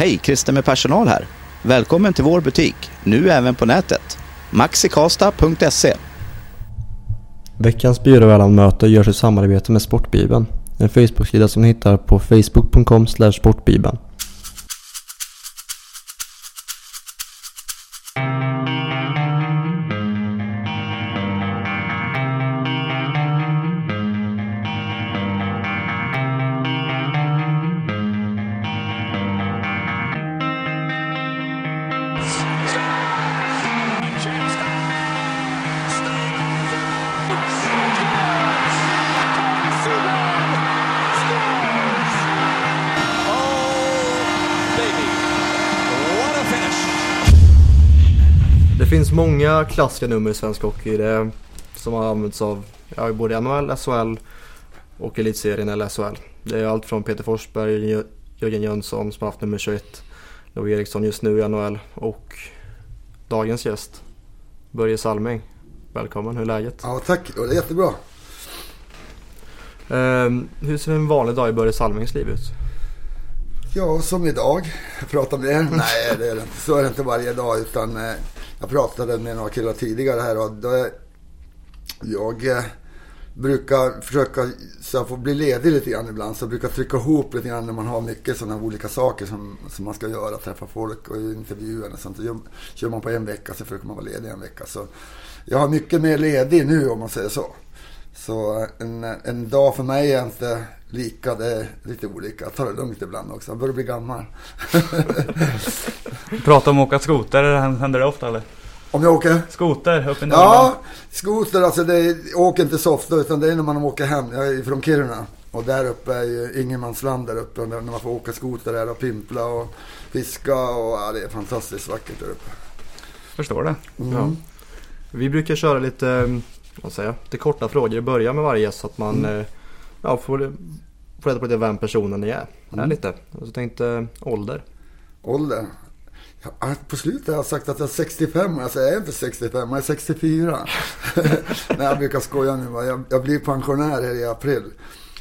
Hej, Christer med personal här. Välkommen till vår butik, nu även på nätet. maxikasta.se Veckans byråvärdarmöte görs i samarbete med Sportbibeln. En Facebook-sida som ni hittar på facebook.com sportbibeln. Många klassiska nummer i svensk hockey det, som har använts av ja, både NHL, SHL och elitserien eller SHL. Det är allt från Peter Forsberg, Jö- Jörgen Jönsson som har haft nummer 21, Love Eriksson just nu i NHL och dagens gäst Börje Salming. Välkommen, hur är läget? Ja, tack. Det är jättebra. Ehm, hur ser en vanlig dag i Börje Salmings liv ut? Ja, som idag. Jag pratar med er. Nej, det är det inte. Så är det inte varje dag. Utan eh, jag pratade med några killar tidigare här och då jag eh, brukar försöka, så jag får bli ledig lite grann ibland, så jag brukar trycka ihop lite grann när man har mycket sådana olika saker som, som man ska göra. Träffa folk och intervjuer och sånt. Så gör, kör man på en vecka så försöker man vara ledig en vecka. Så jag har mycket mer ledig nu om man säger så. Så en, en dag för mig är inte lika, det är lite olika. Jag tar det lugnt ibland också. Jag börjar bli gammal. Prata om att åka skoter, händer det ofta eller? Om jag åker? Skoter upp i Norrland? Ja, skoter alltså det är, jag åker inte så ofta utan det är när man åker hem. Jag är från Kiruna. Och där uppe är ju ingenmansland där uppe. När man får åka skoter där och pimpla och fiska och ja, det är fantastiskt vackert där uppe. Förstår det. Mm. Ja. Vi brukar köra lite, säger jag, lite korta frågor i början med varje gäst så att man Mm. eh, ja, får, får reda på lite vem personen är. är Mm. lite. Och så tänkte eh, ålder. Ålder? Ja, på slutet har jag sagt att jag är 65 och jag säger jag är inte 65, jag är 64. Nej, jag brukar skoja nu. Jag, jag blir pensionär här i april.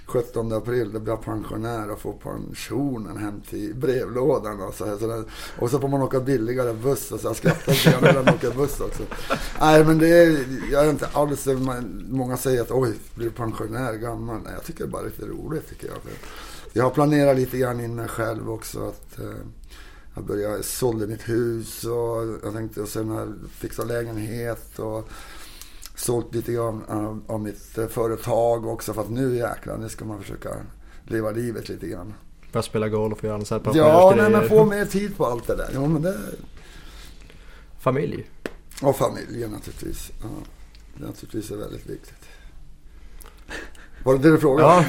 17 april, då blir jag pensionär och får pensionen hem till brevlådan. Och så, här, så där. och så får man åka billigare buss. Och så jag skrattar lite grann när man åker buss också. Nej, men det är, jag är inte alls... Många säger att oj, blir du pensionär gammal? Nej, jag tycker det är bara lite roligt tycker jag. Jag har planerat lite grann in mig själv också. att... Eh, jag började, sålde mitt hus och jag tänkte och sen fixa lägenhet och sålt lite grann av, av mitt eh, företag också. För att nu jäklar, nu ska man försöka leva livet lite grann. Börja spela golf och göra så här Ja, nej, men få mer tid på allt det där. Ja, men det, Familj. och familjen naturligtvis. Ja, det naturligtvis är väldigt viktigt. Var det det du frågade? Ja.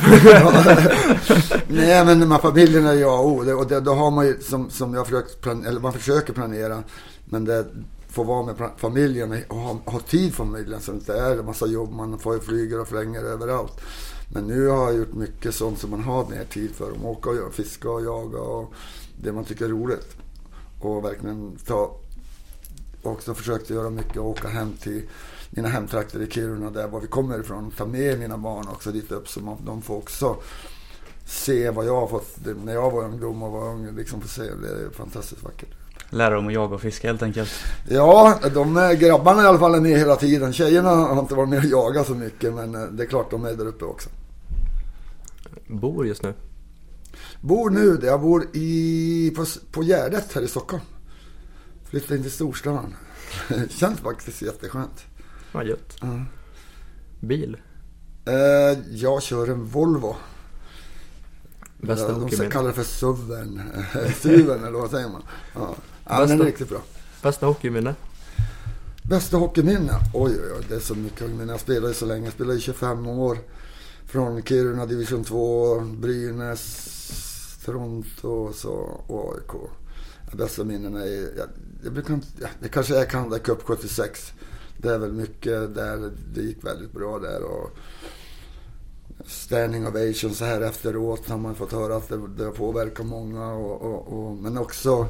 Nej men med familjen är jag och det, och det, då har man ju som, som jag försökt plan, eller man försöker planera. Men det få vara med familjen och ha, ha tid för familjen så det inte är en massa jobb. Man får ju flyger och flänger överallt. Men nu har jag gjort mycket sånt som man har mer tid för. Att åka och göra, fiska och jaga och det man tycker är roligt. Och verkligen ta också försökt göra mycket och åka hem till mina hemtrakter i Kiruna där var vi kommer ifrån. Ta med mina barn också dit upp så man, de får också se vad jag har fått när jag var ungdom och var ung. Liksom få se. Det är fantastiskt vackert. Lära dem att jaga och fiska helt enkelt. Ja, de är, grabbarna i alla fall är med hela tiden. Tjejerna har inte varit med och jagat så mycket men eh, det är klart de är där uppe också. Bor just nu. Bor nu, jag bor i, på, på Gärdet här i Stockholm. Flyttade in till storstan. Känns faktiskt jätteskönt. Ja, gött. Ja. Bil. Eh, jag kör en Volvo. Bästa Eh, De kallar det för SUVen. SUVen eller vad säger man? Ja, ja den är Bästa- riktigt bra. Bästa hockeyminne. Bästa hockeyminne? Oj, oj, oj. Det är så mycket hockeyminne. Jag spelade så länge. Jag spelade i 25 år. Från Kiruna, division 2, Brynäs, Toronto och så och AIK. Ja, Bästa minnena är... Jag, jag brukar, ja, det kanske är Canada Cup 76. Det är väl mycket där. Det gick väldigt bra där. Och standing ovation så här efteråt har man fått höra att det, det har påverkat många. Och, och, och, men också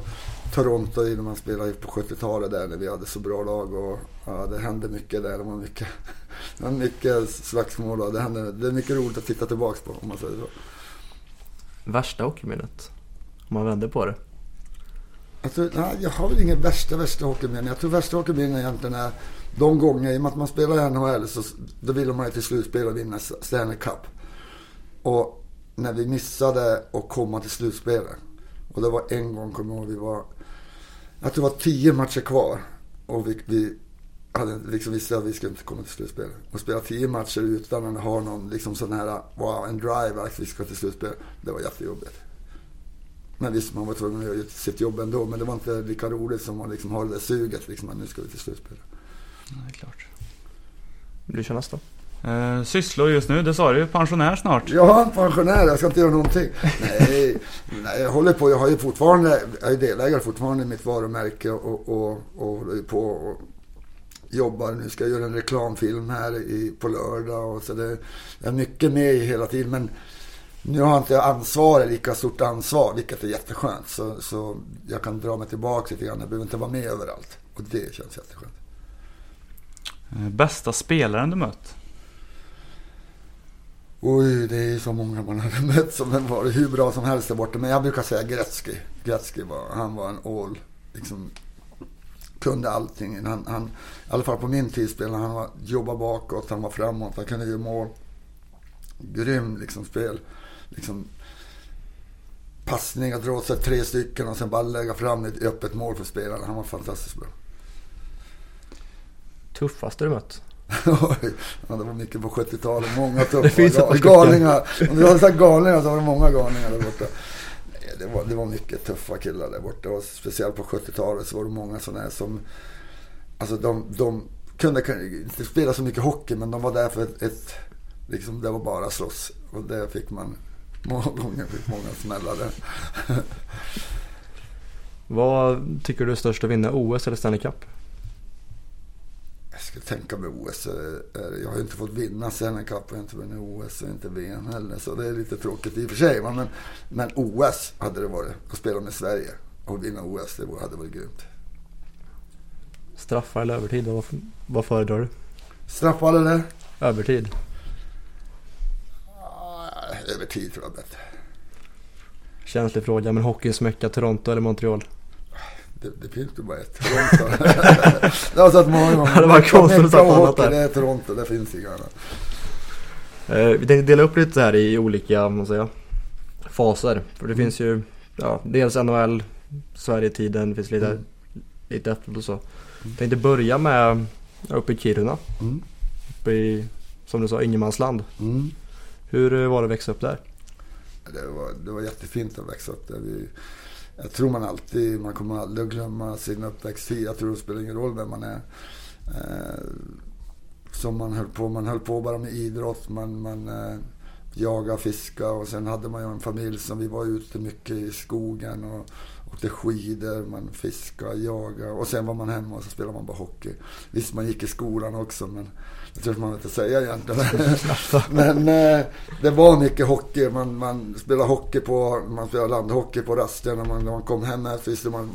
Toronto när man spelade på 70-talet där när vi hade så bra lag. Och, ja, det hände mycket där. Det var mycket, det var mycket slagsmål och det, hände, det är mycket roligt att titta tillbaks på om man säger så. Värsta hockeyminnet. Om man vänder på det. Jag, tror, nej, jag har väl ingen värsta, värsta hockeyminne. Jag tror värsta hockeyminne egentligen är de gånger, i och med att man spelar i NHL, så då vill man ju till slutspel och vinna Stanley Cup. Och när vi missade att komma till slutspelet. Och det var en gång, kommer jag ihåg, vi var... Att det var tio matcher kvar. Och vi, vi hade liksom visste att vi skulle inte komma till slutspel. Och spela tio matcher utan att ha någon liksom sån här, wow, en drive att vi ska till slutspel. Det var jättejobbigt. Men visst, man var tvungen att göra sitt jobb ändå. Men det var inte lika roligt som att liksom ha det där suget liksom att nu ska vi till slutspel. Nej, klart. Du kör nästa. Eh, sysslor just nu, det sa du ju, pensionär snart. Ja, pensionär. Jag ska inte göra någonting. Nej, nej jag håller på. Jag har ju fortfarande, jag är delägare fortfarande i mitt varumärke och, och, och håller på och jobbar. Nu ska jag göra en reklamfilm här i, på lördag. Och så det, jag är mycket med hela tiden. Men nu har jag inte ansvar, lika stort ansvar, vilket är jätteskönt. Så, så jag kan dra mig tillbaka lite grann. Jag behöver inte vara med överallt. Och det känns jätteskönt. Eh, bästa spelaren du mött? Oj, det är så många man hade mött som har varit hur bra som helst där borta. Men jag brukar säga Gretzky. Gretzky var, han var en all, liksom, kunde allting. Han, han, I alla fall på min tid spelade han, var, jobbade bakåt, han var framåt, han kunde göra mål. Grym liksom spel. Liksom, passningar, dra åt sig tre stycken och sen bara lägga fram ett öppet mål för spelarna. Han var fantastiskt bra. Tuffaste du mött? Ja, det var mycket på 70-talet. Många tuffa Det finns galningar. Om du hade sagt galningar så var det många galningar där borta. Det var, det var mycket tuffa killar där borta. Och speciellt på 70-talet så var det många sådana här som... Alltså de, de kunde inte spela så mycket hockey men de var där för ett... ett liksom, det var bara slåss. Och det fick man... Många gånger fick många smällar där. Vad tycker du är störst att vinna? OS eller Stanley Cup? Jag skulle tänka mig OS. eh, eh, Jag har ju inte fått vinna Stanley Cup och jag har inte vunnit OS och inte VM heller. Så det är lite tråkigt i och för sig. Men, men OS hade det varit. Att spela med Sverige och vinna OS, det hade varit grymt. Straffar eller övertid? Vad, vad föredrar du? Straffar eller? Övertid. Ah, Över tid tror jag bättre. Känslig fråga, men hockeys mecka Toronto eller Montreal? Det, det finns ju bara ett. Toronto. det har sagt många gånger. Det var konstigt att annat där. Det är Toronto, det finns inga annat. Eh, vi tänkte dela upp lite så här i olika man säger, faser. För det finns ju ja, dels NHL, Sverige-tiden, det finns lite, Mm. lite efteråt och så. Tänkte börja med uppe i Kiruna. Mm. Uppe i, som du sa, ingenmansland. Mm. Hur eh, var det att växa upp där? Det var, det var jättefint att växa upp där. Vi, jag tror man alltid, man kommer aldrig att glömma sin uppväxttid. Jag tror det spelar ingen roll vem man är. Eh, som man höll på, man höll på bara med idrott. Man, man eh, jagade, fiskade och sen hade man ju en familj som vi var ute mycket i skogen och åkte skidor, man fiskade, jagade och sen var man hemma och så spelade man bara hockey. Visst, man gick i skolan också men det törs man inte säga egentligen. men eh, det var mycket hockey. Man, man spelade hockey på, man spelade landhockey på rasten och man, när man kom hem efter visste man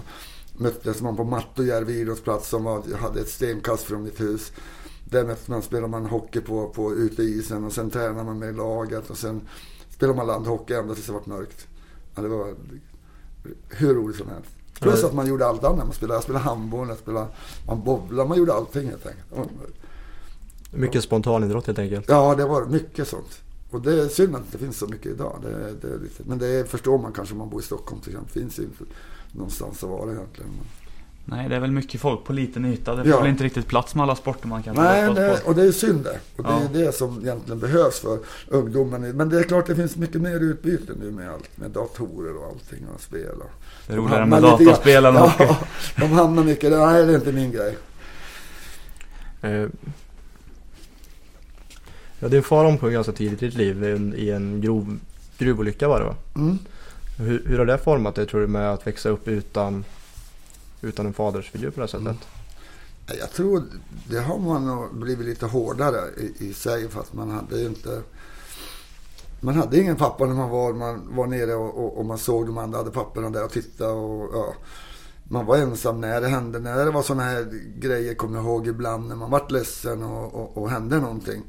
möttes man på Mattojärvi idrottsplats som var, hade ett stenkast från mitt hus. Där man, spelade man hockey på, på uteisen och sen tränade man med laget och sen spelade man landhockey ända tills det var mörkt. Ja, det var hur roligt som helst. Plus att man gjorde allt annat. Man spelade, jag spelade handboll, jag spelade, man bowlade, man gjorde allting helt enkelt. Mycket spontanidrott helt enkelt. Ja, det var mycket sånt. Och det är synd att det inte finns så mycket idag. Det, det är lite, men det förstår man kanske om man bor i Stockholm till exempel. Det finns ju inte någonstans att vara egentligen. Nej, det är väl mycket folk på liten yta. Det får Ja. väl inte riktigt plats med alla sporter man kan Nej, det, och det är synd det. Och det Ja. är det som egentligen behövs för ungdomen. Men det är klart det finns mycket mer utbyte nu med allt. Med datorer och allting och spel. Och. Det är roligare med lite grann- dataspel än. Ja, de hamnar mycket där. Nej, det är inte min grej. Ja, din far omkom ganska tidigt i ditt liv i en, grov, gruvolycka var det va? Mm. Hur, hur har det format dig tror du med att växa upp utan, utan en fadersfigur på det här sättet? Mm. Jag tror det har man nog blivit lite hårdare i, i sig fast man hade ju inte... Man hade ingen pappa när man var, man var nere och, och, och man såg de andra hade papporna där och tittade och ja. Man var ensam när det hände. När det var sådana här grejer kommer jag ihåg ibland när man vart ledsen och, och, och hände någonting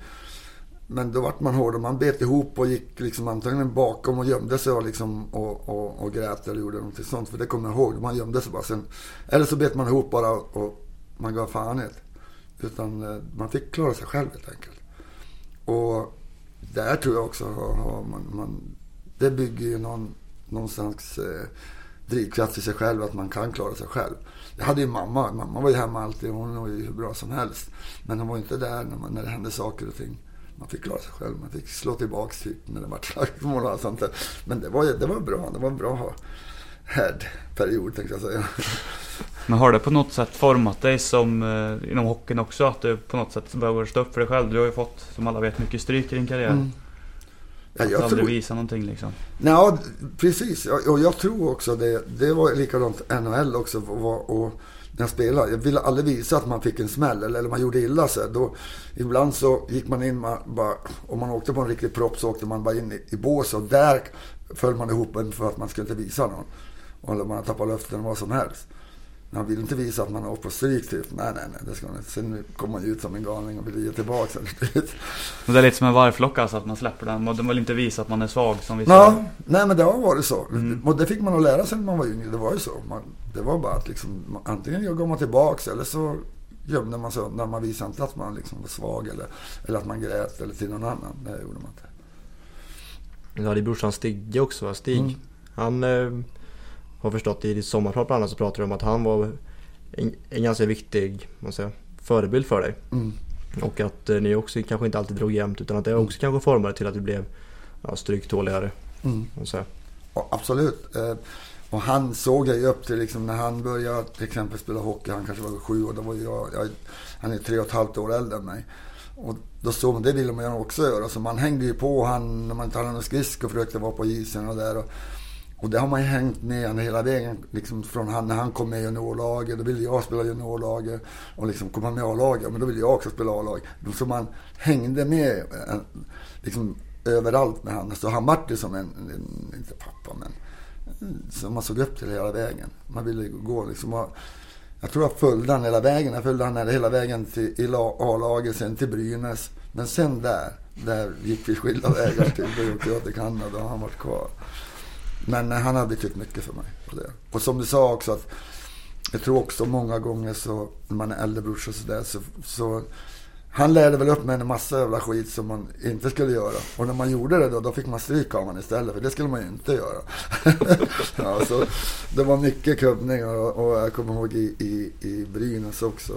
men då vart man hård och man bet ihop och gick liksom antagligen bakom och gömde sig och, liksom, och, och, och grät eller gjorde någonting sånt. För det kommer jag ihåg. Man gömde sig bara. Sen, eller så bet man ihop bara och man gav fan i det. Utan eh, man fick klara sig själv helt enkelt. Och där tror jag också har man, man, det bygger ju någon, någon slags eh, drivkraft i sig själv att man kan klara sig själv. Jag hade ju mamma. Mamma var ju hemma alltid. Hon var ju hur bra som helst. Men hon var inte där när, man, när det hände saker och ting. Man fick klara sig själv. Man fick slå tillbaks typ när det var slagsmål och sånt där. Men det var, det var bra. Det var en bra härdperiod tänkte jag säga. Men har det på något sätt format dig som eh, inom hockeyn också? Att du på något sätt behöver stå upp för dig själv? Du har ju fått, som alla vet, mycket stryk i din karriär. Mm. Ja, jag att aldrig tror... visa någonting liksom. Ja, precis. Och jag tror också det. Det var likadant NHL också. Och, och när jag spelade. Jag ville aldrig visa att man fick en smäll eller, eller man gjorde illa sig. Då, ibland så gick man in, man bara, om man åkte på en riktig propp så åkte man bara in i, i bås och där föll man ihop för att man skulle inte visa någon. Eller man tappade luften vad som helst. Man vill inte visa att man har på stryk typ. Nej, nej, nej. Det ska man inte. Sen kommer man ut som en galning och vill ge tillbaka. det är lite som en vargflock alltså, att man släpper den. Man vill inte visa att man är svag som vissa. Ja, nej men det har varit så. Mm. Och det fick man att lära sig när man var yngre. Det var ju så. Man, det var bara att liksom, antingen gav man tillbaka eller så gömde man sig undan. Man visade inte att man liksom var svag eller, eller att man grät eller till någon annan. Det gjorde man inte. Du hade brorsan Stigge också Stig, mm. han eh, har förstått i ditt sommarprat bland annat så pratar du om att han var en, en ganska viktig man säger, förebild för dig. Mm. Och att eh, ni också kanske inte alltid drog jämnt utan att det också kanske formade till att du blev ja, stryktåligare. Mm. Ja, absolut. Eh, och han såg jag ju upp till liksom, när han började till exempel spela hockey. Han kanske var sju år. Då var jag, jag, han är tre och ett halvt år äldre än mig. Och då såg man, det ville man ju också göra. Så man hängde ju på han när man inte hade någon skridskor och försökte vara på isen och där. Och, och det har man ju hängt med hela vägen. Liksom från han, när han kom med i juniorlaget, då ville jag spela juniorlaget. Och liksom kom han med i A-laget, men då ville jag också spela A-lag. Så man hängde med eh, liksom, överallt med honom. Så han vart ju som en, en, inte pappa, men som man såg upp till hela vägen. Man ville gå liksom. Jag tror jag följde han hela vägen. Jag följde han hela vägen till A-laget, sen till Brynäs. Men sen där, där gick vi skilda vägar till. Då åkte jag till Kanada och han var kvar. Men eh, han har betytt mycket för mig. På det. Och som du sa också att jag tror också många gånger så när man är äldrebrorsa så där så, så han lärde väl upp mig en massa jävla skit som man inte skulle göra. Och när man gjorde det då, då fick man stryk av honom istället. För det skulle man ju inte göra. ja, så det var mycket kubbningar och, och jag kommer ihåg i, i, i Brynäs också.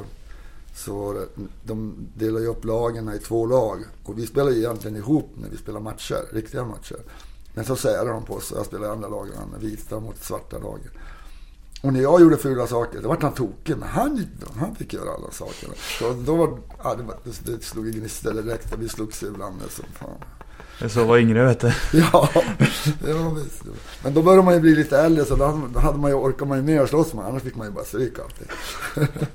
Så de delade ju upp lagen i två lag. Och vi spelade egentligen ihop när vi spelade matcher, riktiga matcher. Men så särade de på oss. Jag spelade i andra lagen, vita mot svarta lagen. Och när jag gjorde fula saker, då vart han tokig. Men han, han fick göra alla sakerna. Så då var, ja, det, var, det slog i gnistor direkt. Vi slogs ibland som fan. Det så var yngre vet du. ja, var visst. Men då började man ju bli lite äldre så då hade man ju, orkade man ju mer att slåss med. Annars fick man ju bara stryk alltid.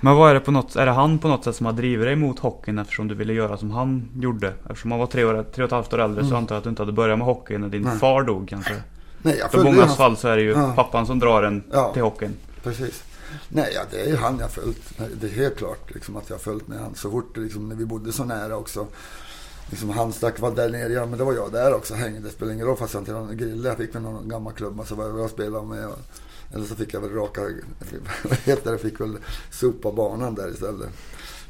Men vad är det på något, är det han på något sätt som har drivit dig mot hockeyn eftersom du ville göra som han gjorde? Eftersom han var tre, år, tre och ett halvt år äldre mm. så antar jag att du inte hade börjat med hockey när din Nej. far dog kanske? Nej, jag För mångas fall så är det ju ja. pappan som drar en ja, till hockeyn. Precis. Nej, ja, det är ju han jag följt. Det är helt klart liksom, att jag har följt med han. Så fort liksom, när vi bodde så nära också. Liksom, han stack var där nere, ja men då var jag där också hängde. Det spelar ingen roll fast jag inte hade någon grille. Jag fick väl någon gammal klubba så var jag spelade med. Eller så fick jag väl raka, vad heter det, fick väl sopa banan där istället.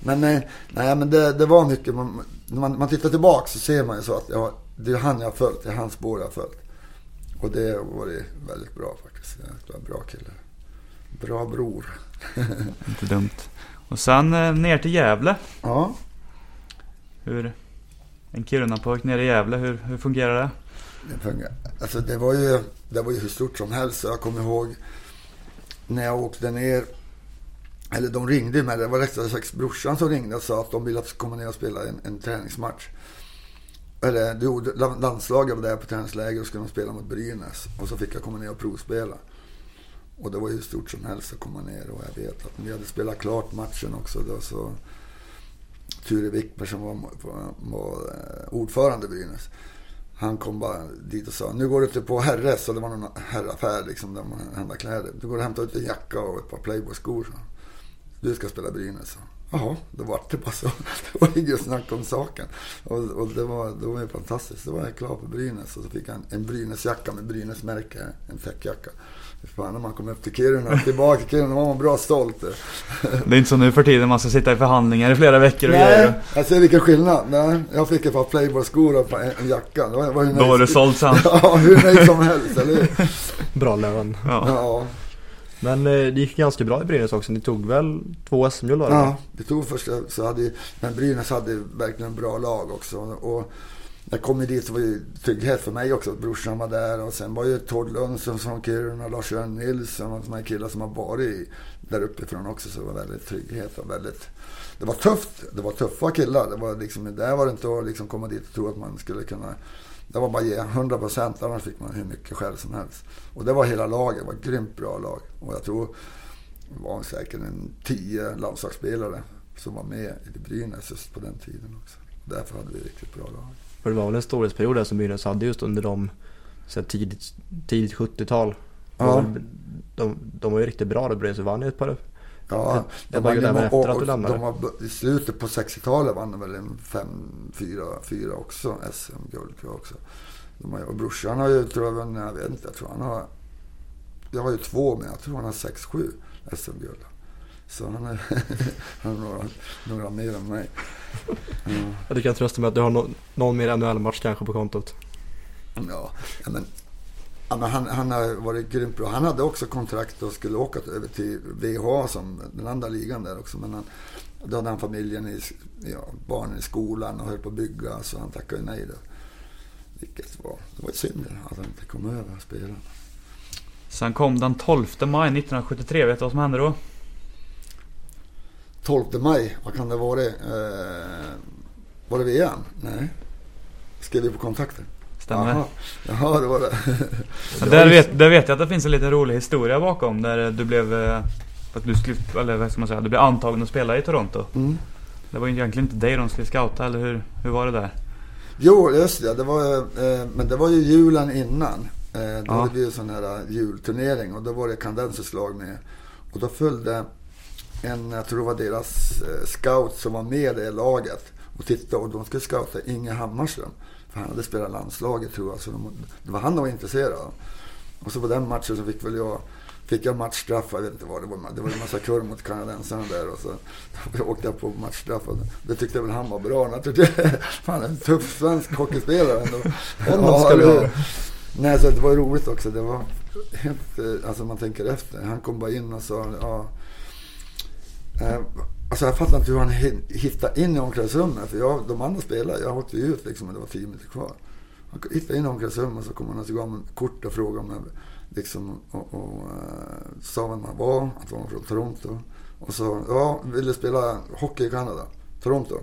Men nej, nej men det, det var mycket, man, när man, man tittar tillbaka så ser man ju så att jag, det är han jag har följt, det är hans spår jag har följt. Och det har varit väldigt bra faktiskt. Det en bra kille. Bra bror. Inte dumt. Och sen eh, ner till Gävle. Ja. Hur, en Kiruna-pojk nere i Gävle, hur, hur fungerar det? Det, fungerar, alltså det, var ju, det var ju hur stort som helst. Jag kommer ihåg när jag åkte ner. Eller de ringde mig. Det var rättare sagt brorsan som ringde och sa att de ville att komma ner och spela en, en träningsmatch. Eller jo, landslaget var där på träningsläger och skulle spela mot Brynäs. Och så fick jag komma ner och provspela. Och det var ju stort som helst att komma ner. Och jag vet att vi hade spelat klart matchen också. Då, så Ture Wickberg som var, var ordförande i Brynäs. Han kom bara dit och sa, nu går du inte på Herres, och det var någon herraffär liksom, där man handlar kläder. Du går och hämtar ut en jacka och ett par Playboy-skor. Du ska spela Brynäs. Jaha, då var det bara så. Det var inget snack om saken. Och, och det, var, det var ju fantastiskt. Då var jag klar på Brynäs och så fick jag en, Brynäsjacka med Brynäsmärke, en täckjacka. Fan, när man kom upp till Kiruna, tillbaka till Kiruna, var man bra stolt. Det är inte som nu för tiden man ska sitta i förhandlingar i flera veckor och Nej, grejer. jag ser vilken skillnad. Nej, jag fick ett par Playboy-skor och en, jacka. Det var, var Då var det sålt sen. Ja, hur nöjd som helst, eller hur? Bra lön. Ja. Ja. Men eh, det gick ganska bra i Brynäs också. Ni tog väl två SM-guld var det? Ja, vi tog första, så hade, men Brynäs hade verkligen en bra lag också. Och när jag kom dit så var det trygghet för mig också, att brorsan var där. Och sen var ju Tord Lundström från Kiruna, Lars-Göran Nilsson och de här killar som har varit där uppifrån också. Så det var väldigt trygghet och väldigt... Det var tufft. Det var tuffa killar. Det var liksom, där var det inte att liksom komma dit och tro att man skulle kunna... Det var bara att ge 100 procent, annars fick man hur mycket själv som helst. Och det var hela laget. Det var ett grymt bra lag. Och jag tror det var säkert en tio landslagsspelare som var med i Brynäs just på den tiden också. Därför hade vi riktigt bra lag. För det var väl en storhetsperiod där som Brynäs hade just under de så tidigt, tidigt 70-tal. Ja. De, de, de var ju riktigt bra då Brynäs vann ju ett par Ja, Jag var ju där efter att du lämnade. de var, I slutet på 60-talet vann de väl en 5, 4, 4 också. SM-guld tror jag också. De har, och brorsan har ju, tror jag, jag vet inte, jag tror han har... Jag har ju två men jag tror han har 6-7 SM-guld. Så han, är, han har några, några mer än mig. Ja. Du kan trösta mig att du har no, någon mer NHL-match kanske på kontot. Ja, men, ja, men han, han har varit grymt bra. Han hade också kontrakt och skulle åka över till VHA som den andra ligan där också. Men han, då hade han familjen, i, ja, barnen i skolan och höll på att bygga så han tackade nej då. Vilket var, det var synd att han inte kom över och spelade. Sen kom den 12 maj 1973, vet du vad som hände då? 12 maj, vad kan det vara? Eh, var det VM? Nej. Skrev vi på kontakten? Stämmer Jaha, Jaha det var det. Där vet, där vet jag att det finns en liten rolig historia bakom. Där du blev... eh, Att du skulle, eller vad ska man säga, du blev antagen att spela i Toronto. Mm. Det var ju egentligen inte dig de skulle scouta, eller hur, hur var det där? Jo, just det. det var, eh, men det var ju julen innan. Eh, då Ja. hade vi en sån här eh, julturnering och då var det Kandenses lag med. Och då följde en, jag tror det var deras eh, scout som var med i det laget och tittade och de skulle scouta Inge Hammarström. Han hade spelat landslaget tror jag. Så de, det var han de var intresserade av. Och så på den matchen så fick väl jag Fick jag matchstraff, jag vet inte vad det var. Det var en massa kurr mot kanadensarna där och så åkte jag på matchstraff. Och det tyckte väl han var bra. Tyckte, fan en tuff svensk hockeyspelare ändå. Ha. hur? Nej, så det var roligt också. Det var helt, eh, alltså man tänker efter. Han kom bara in och sa, ja. Eh, Alltså jag fattar inte hur han hittade in i omklädningsrummet. För jag, de andra spelade, jag åkte ut liksom och det var tio minuter kvar. Han hittade in i omklädningsrummet och så kom han och gav mig kort och frågade om jag liksom, och, och och eh, sa vem han var, att han var från Toronto. Och så, ja, ville spela hockey i Kanada, Toronto.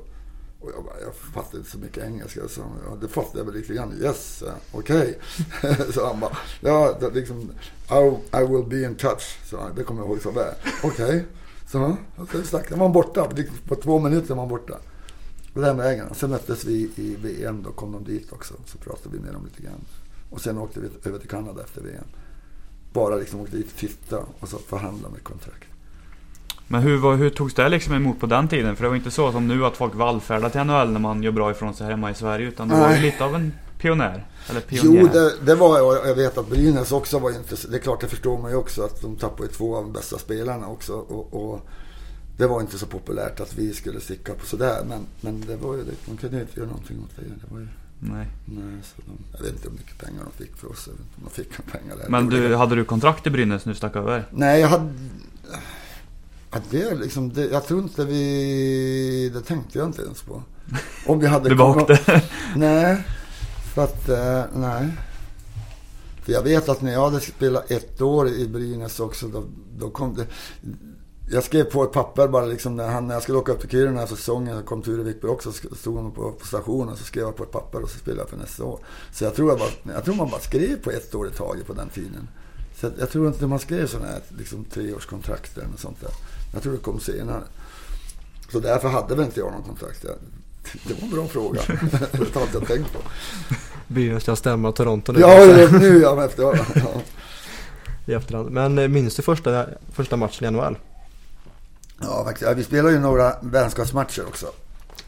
Och jag, bara, jag fattade inte så mycket engelska. Så ja, det fattade jag väl lite grann. Yes, okej. okej. så han bara, ja, liksom, I, I will be in touch. Så det kommer jag ihåg så väl. Okej. Så, och så var borta. På två minuter var han borta. På den vägen. Sen möttes vi i VM. Då kom de dit också. Så pratade vi med dem lite grann. Och sen åkte vi över till Kanada efter VM. Bara liksom åkte dit och titta och så förhandla med kontrakt. Men hur, var, hur togs det liksom emot på den tiden? För det var inte så som nu att folk vallfärdar till NHL när man gör bra ifrån sig hemma i Sverige. Utan du var ju Nej. lite av en pionjär. Eller pionjär. Jo, det, det var jag. Jag vet att Brynäs också var intresserade. Det är klart, det förstår man ju också att de tappade två av de bästa spelarna också. Och, och det var inte så populärt att vi skulle sticka på sådär. Men, men det var ju, de kunde ju inte göra någonting åt det. det var ju, Nej. nej, så de, jag vet inte hur mycket pengar de fick för oss. Jag vet inte om de fick några pengar där. Men du, hade du kontrakt i Brynäs när du stack över? Nej, jag hade... Ja, det liksom, det, jag tror inte vi... Det tänkte jag inte ens på. Om vi hade Du bara åkte? Nej, så att, eh, nej. För jag vet att när jag hade spelat ett år i Brynäs också, då, då kom det... Jag skrev på ett papper bara liksom när, han, när jag skulle åka upp till Kiruna den här säsongen, så kom Ture Wickberg också, så stod han på, på stationen, så skrev jag på ett papper och så spelade jag för nästa år. Så jag tror, jag, bara, jag tror man bara skrev på ett år i taget på den tiden. Så jag, jag tror inte man skrev sådana här liksom, treårskontrakt eller något sånt där. Jag tror det kom senare. Så därför hade väl inte jag någon kontrakt. Det var en bra fråga. det har inte jag tänkt på. Brynäs ska stämma Toronto nu. Ja, det nu jag efter ja. I efterhand. Men eh, minns du första, första matchen i NHL? Ja, faktiskt. Ja, vi spelade ju några vänskapsmatcher också.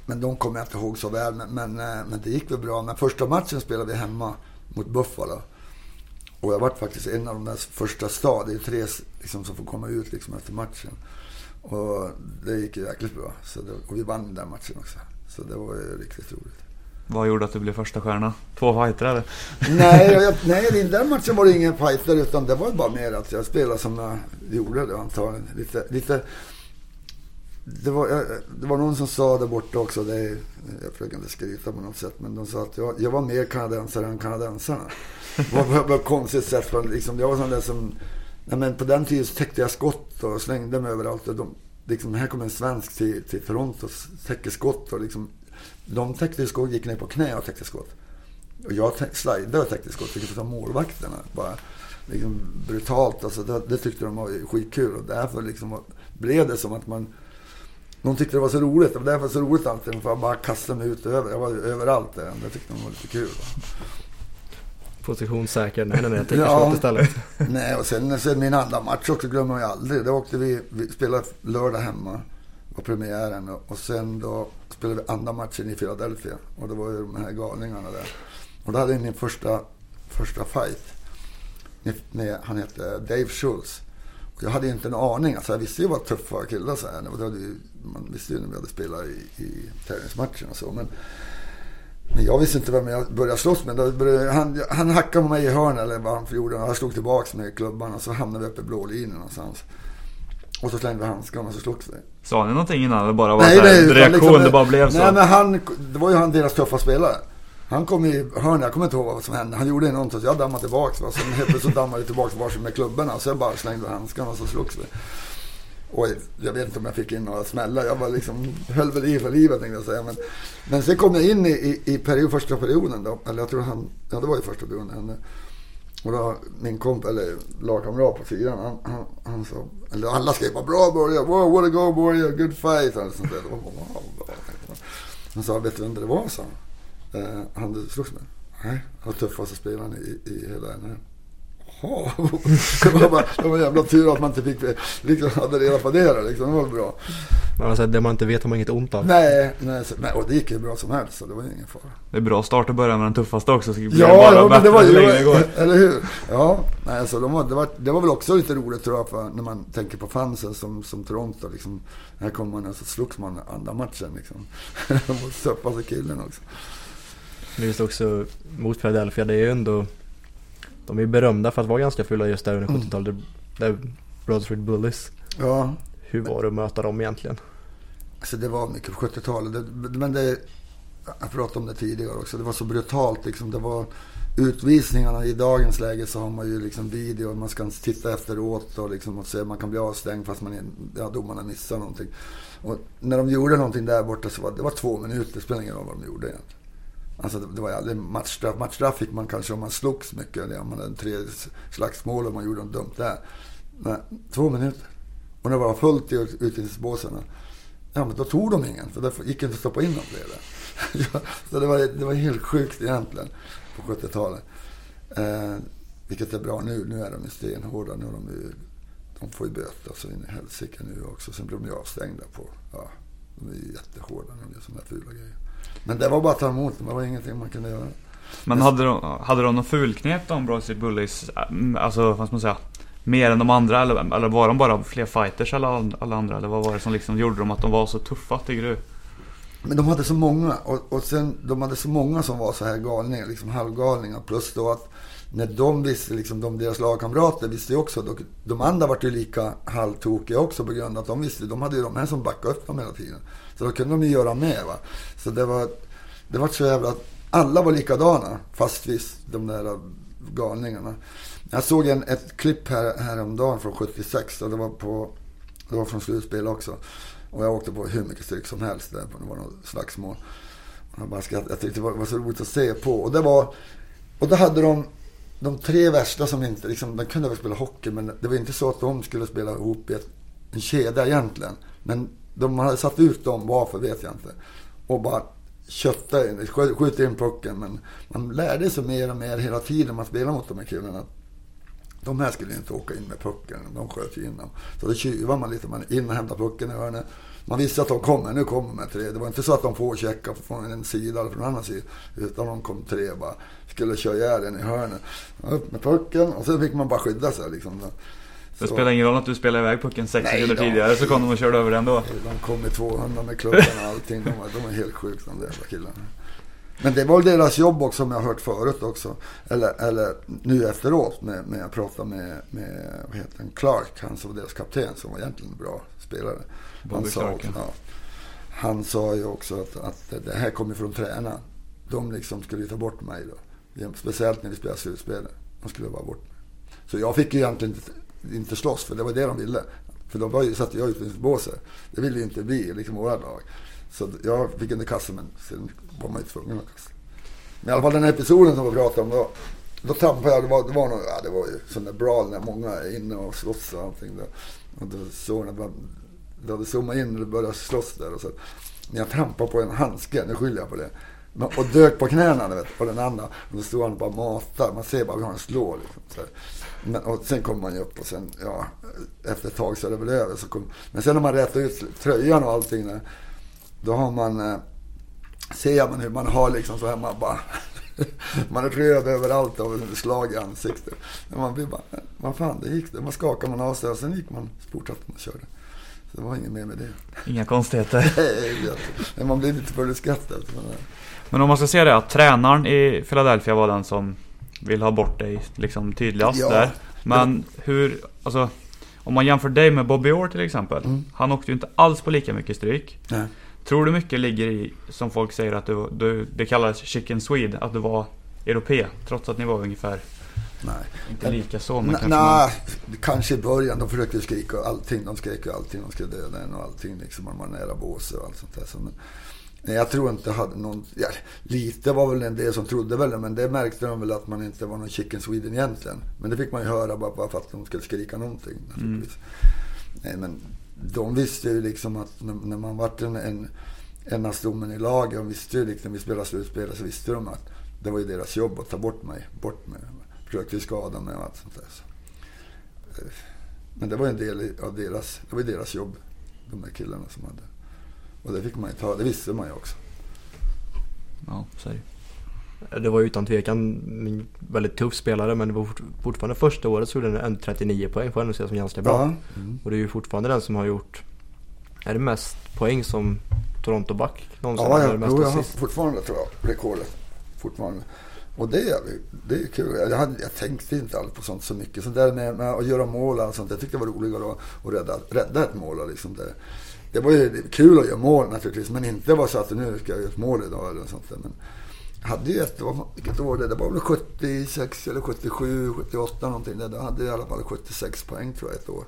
Men de kommer jag inte ihåg så väl. Men, men, eh, men det gick väl bra. Men första matchen spelade vi hemma mot Buffalo. Och jag var faktiskt en av de där första stad. Det är tre liksom, som får komma ut liksom, efter matchen. Och det gick jäkligt bra. Så det, och vi vann den matchen också. Så det var ju riktigt roligt. Vad gjorde att du blev första stjärna? Två fighter eller? Nej, jag, nej, i den matchen var det ingen fighter utan det var bara mer att jag spelade som jag gjorde det antagligen. Lite, lite det var, det var någon som sa där borta också, det är, jag försöker inte skryta på något sätt, men de sa att jag, jag var mer kanadensare än kanadensarna. Det var på ett konstigt sätt, för liksom, jag var sån där som, nej, men på den tiden så täckte jag skott och slängde mig överallt. Och de, liksom, här kommer en svensk till, till Toronto och täcker skott och liksom, de täckte skott, gick ner på knä och täckte skott. Och jag slidade och täckte skott, vilket av målvakterna. Bara, liksom, brutalt, alltså, det, det tyckte de var skitkul och därför liksom, blev det som att man de tyckte det var så roligt. Det var därför så roligt alltid. För jag bara kastade mig ut över. Jag var överallt där. Det tyckte de var lite kul. Positionssäker. Nej, nej, nej. Jag tänker ja. istället. nej, och sen, sen min andra match också glömmer jag aldrig. Då åkte vi, vi spelade lördag hemma. var premiären. Och sen då spelade vi andra matchen i Philadelphia. Och det var ju de här galningarna där. Och då hade jag min första, första fight. Med, han hette Dave Schultz. Jag hade inte en aning. Alltså jag visste ju vad tuffa killar så här. Man visste ju när vi hade spelat i, i tävlingsmatchen och så. Men, men jag visste inte vem jag började slåss med. Började, han, han hackade på mig i hörnet eller vad han gjorde. Jag slog tillbaka med klubban och så hamnade vi uppe i blå linjen någonstans. Och så slängde vi handskarna och så slogs vi. Sa ni någonting innan? Det bara var nej, nej, reaktion? Liksom, det bara blev så? Nej, men han, det var ju han deras tuffa spelare. Han kom i hörnet, jag kommer inte ihåg vad som hände. Han gjorde någonting så jag dammade tillbaka. Va? Sen helt plötsligt dammade jag tillbaka varsin med klubborna. Så jag bara slängde handskarna och så slogs vi. Och jag vet inte om jag fick in några smällar. Jag var liksom, höll väl i för livet tänkte jag säga. Men, men sen kom jag in i, i, i period, första perioden då. Eller jag tror han, ja det var ju första perioden. Och då min kompis, eller lagkamrat på fyran, han, han, han sa, eller alla skrev bara bra Borja, wow, what a go Borja, good fight. Och sånt där. Han sa, vet du vem det var? sa han. Eh, han du slogs med? Nej, han var tuffaste spelaren i, i hela NHL. Jaha, det var, bara, det var jävla tur att man inte fick, liksom, hade reda på det liksom. Det var bra. Men alltså, det man inte vet har man inget ont av. Nej, nej, nej, och det gick ju bra som helst så det var ingen fara. Det är bra start att börja med den tuffaste också. Så ja, ja men det var ju, eller hur? Ja, nej, alltså, de var, det, var, det var väl också lite roligt tror jag för, när man tänker på fansen som, som Toronto. Liksom, här kommer man och så slogs man andra matchen liksom. Mot tuffaste killen också. Men just också mot Philadelphia, det är ju ändå... De är berömda för att vara ganska fulla just där under 70-talet. Mm. Broad Street Bullies. Ja. Hur var det att möta dem egentligen? Alltså det var mycket på 70-talet. Men det... Jag pratade om det tidigare också. Det var så brutalt liksom. Det var utvisningarna i dagens läge så har man ju liksom video och man ska titta efteråt och liksom och se man kan bli avstängd fast man ja, domarna missar någonting. Och när de gjorde någonting där borta så var det var två minuter, det spelar ingen roll vad de gjorde egentligen. Alltså det, var ju aldrig matchstraff. Matchstraff fick man kanske om man slogs mycket. Eller om man hade tre slagsmål och man gjorde något dumt där. Men två minuter. Och när det var fullt i utvisningsbåsen. Ja men då tog de ingen. För det gick inte att stoppa in dem. fler Så det var, det var helt sjukt egentligen. På 70-talet. Eh, vilket är bra nu. Nu är de ju stenhårda. Nu de, ju, de får ju böta så in i helsike nu också. Sen blir de ju avstängda på... Ja, de är ju jättehårda när de gör sådana fula grejer. Men det var bara att ta emot, det var ingenting man kunde göra. Men hade de, hade de någon fulknep de Broad Bullies? Alltså vad ska man säga? Mer än de andra eller, eller var de bara fler fighters än alla andra? Eller vad var det som liksom gjorde dem att de var så tuffa tycker du? Men de hade så många och, och sen de hade så många som var så här galningar, liksom halvgalningar. Plus då att när de visste, liksom de, deras lagkamrater visste ju också, de, de andra var ju lika halvtokiga också på grund av att de visste, de hade ju de här som backade upp dem hela tiden. Så då kunde de ju göra med. Va? Så det var, det var så jävla... Alla var likadana, fast visst, de där galningarna. Jag såg en, ett klipp här, häromdagen från 76 och det var, på, det var från slutspel också. Och jag åkte på hur mycket stryk som helst där det var något slagsmål. Jag, bara skratt, jag tyckte det var, var, så roligt att se på. Och det var... Och då hade de de tre värsta som inte, liksom, de kunde väl spela hockey men det var inte så att de skulle spela ihop i ett, en kedja egentligen. Men de hade satt ut dem, varför vet jag inte. Och bara kötta in, skjuta in pucken. Men man lärde sig mer och mer hela tiden man spelade mot de här killarna. de här skulle inte åka in med pucken. De sköt ju in dem. Så då tjuvade man lite. Man in och hämtade pucken i hörnet. Man visste att de kommer. Nu kommer med tre. Det var inte så att de får checka från en sida eller från en annan sida. Utan de kom tre bara. Skulle köra ihjäl i hörnet. Upp med pucken och sen fick man bara skydda sig liksom. Det spelar ingen roll att du spelade iväg pucken sex sekunder tidigare så kom de och körde över den då. De kom med 200 med klubban och allting. De var, de var helt sjuka de där jävla killarna. Men det var deras jobb också som jag har hört förut också. Eller, eller nu efteråt när, när jag pratade med, med vad heter han, Clark, han som var deras kapten som var egentligen en bra spelare. Han sa, Clark, ja. han sa ju också att, att det här kommer från tränaren. De liksom skulle ta bort mig då. Speciellt när vi spelade slutspel. De skulle vara bort mig. Så jag fick ju egentligen inte, inte slåss för det var det de ville. För de var ju, satt jag i utbildningsbåset. Det ville ju inte vi, liksom våra lag. Så jag fick inte kasta men sen var man ju tvungen att kasta. Men i alla fall den här episoden som vi pratade om då. Då trampade jag, det var, det var, nog, ja, det var ju sån där bra när många är inne och slåss och allting. Då. Och då såg jag, det hade zoomat in och det började slåss där. Och så, när jag trampade på en handske, nu skyller jag på det. Och dök på knäna vet, på den andra. Och då stod han och bara matar. Man ser bara hur han slår. Liksom, så men, och sen kommer man ju upp och sen, ja, efter ett tag så är det väl över. Så kom, men sen när man rätar ut tröjan och allting. Då har man, eh, ser man hur man har liksom så här, man bara man är röd överallt och slag i ansiktet. Men man blir bara, vad fan, det gick det. Man skakar man av sig och sen gick man, fortsatte man köra. Så det var inget mer med det. Inga konstigheter. Nej, man blir lite full i skrattet. Men om man ska se det, att tränaren i Philadelphia var den som vill ha bort dig liksom tydligast ja. där. Men hur, alltså om man jämför dig med Bobby Orr till exempel. Mm. Han åkte ju inte alls på lika mycket stryk. Nej. Tror du mycket ligger i, som folk säger att du, du det kallas chicken swede, att du var europé trots att ni var ungefär Nej. Inte lika så men kanske Nej, man... kanske i början. De försökte skrika allting. De skrek allting. De skulle döda en och allting. Liksom, man var nära båset och allt sånt där. Så, men, nej, jag tror inte hade någon... Ja, lite var väl en del som trodde väl. Men det märkte de väl att man inte var någon chicken sweden egentligen. Men det fick man ju höra bara, bara för att de skulle skrika någonting. Mm. Nej, men de visste ju liksom att när, man vart en, en, en av stommen i laget, och visste ju liksom, vi spelade slutspel så visste de att det var ju deras jobb att ta bort mig. Bort mig. Försökte skada mig och allt sånt där. Så. Eh, men det var ju en del av deras, det var deras jobb. De där killarna som hade. Och det fick man ju ta, det visste man ju också. Ja, så är det det var utan tvekan en väldigt tuff spelare men det var fortfarande första året så gjorde han 39 poäng får jag ändå säga som ganska bra. Mm. Och det är ju fortfarande den som har gjort, är det mest poäng som Toronto-back någonsin? Ja, jag, tror jag har fortfarande tror jag rekordet. Fortfarande. Och det är, det är kul. Jag, hade, jag tänkte inte alls på sånt så mycket. Sånt där med, med att göra mål och sånt. Jag tyckte det var roligare att, att rädda, rädda ett mål. Liksom det. Det var ju kul att göra mål naturligtvis. Men inte vara så att nu ska jag göra ett mål idag eller sånt där. Men, hade ju ett, vilket år det Det var väl 76 eller 77, 78 någonting. Då hade jag i alla fall 76 poäng tror jag ett år.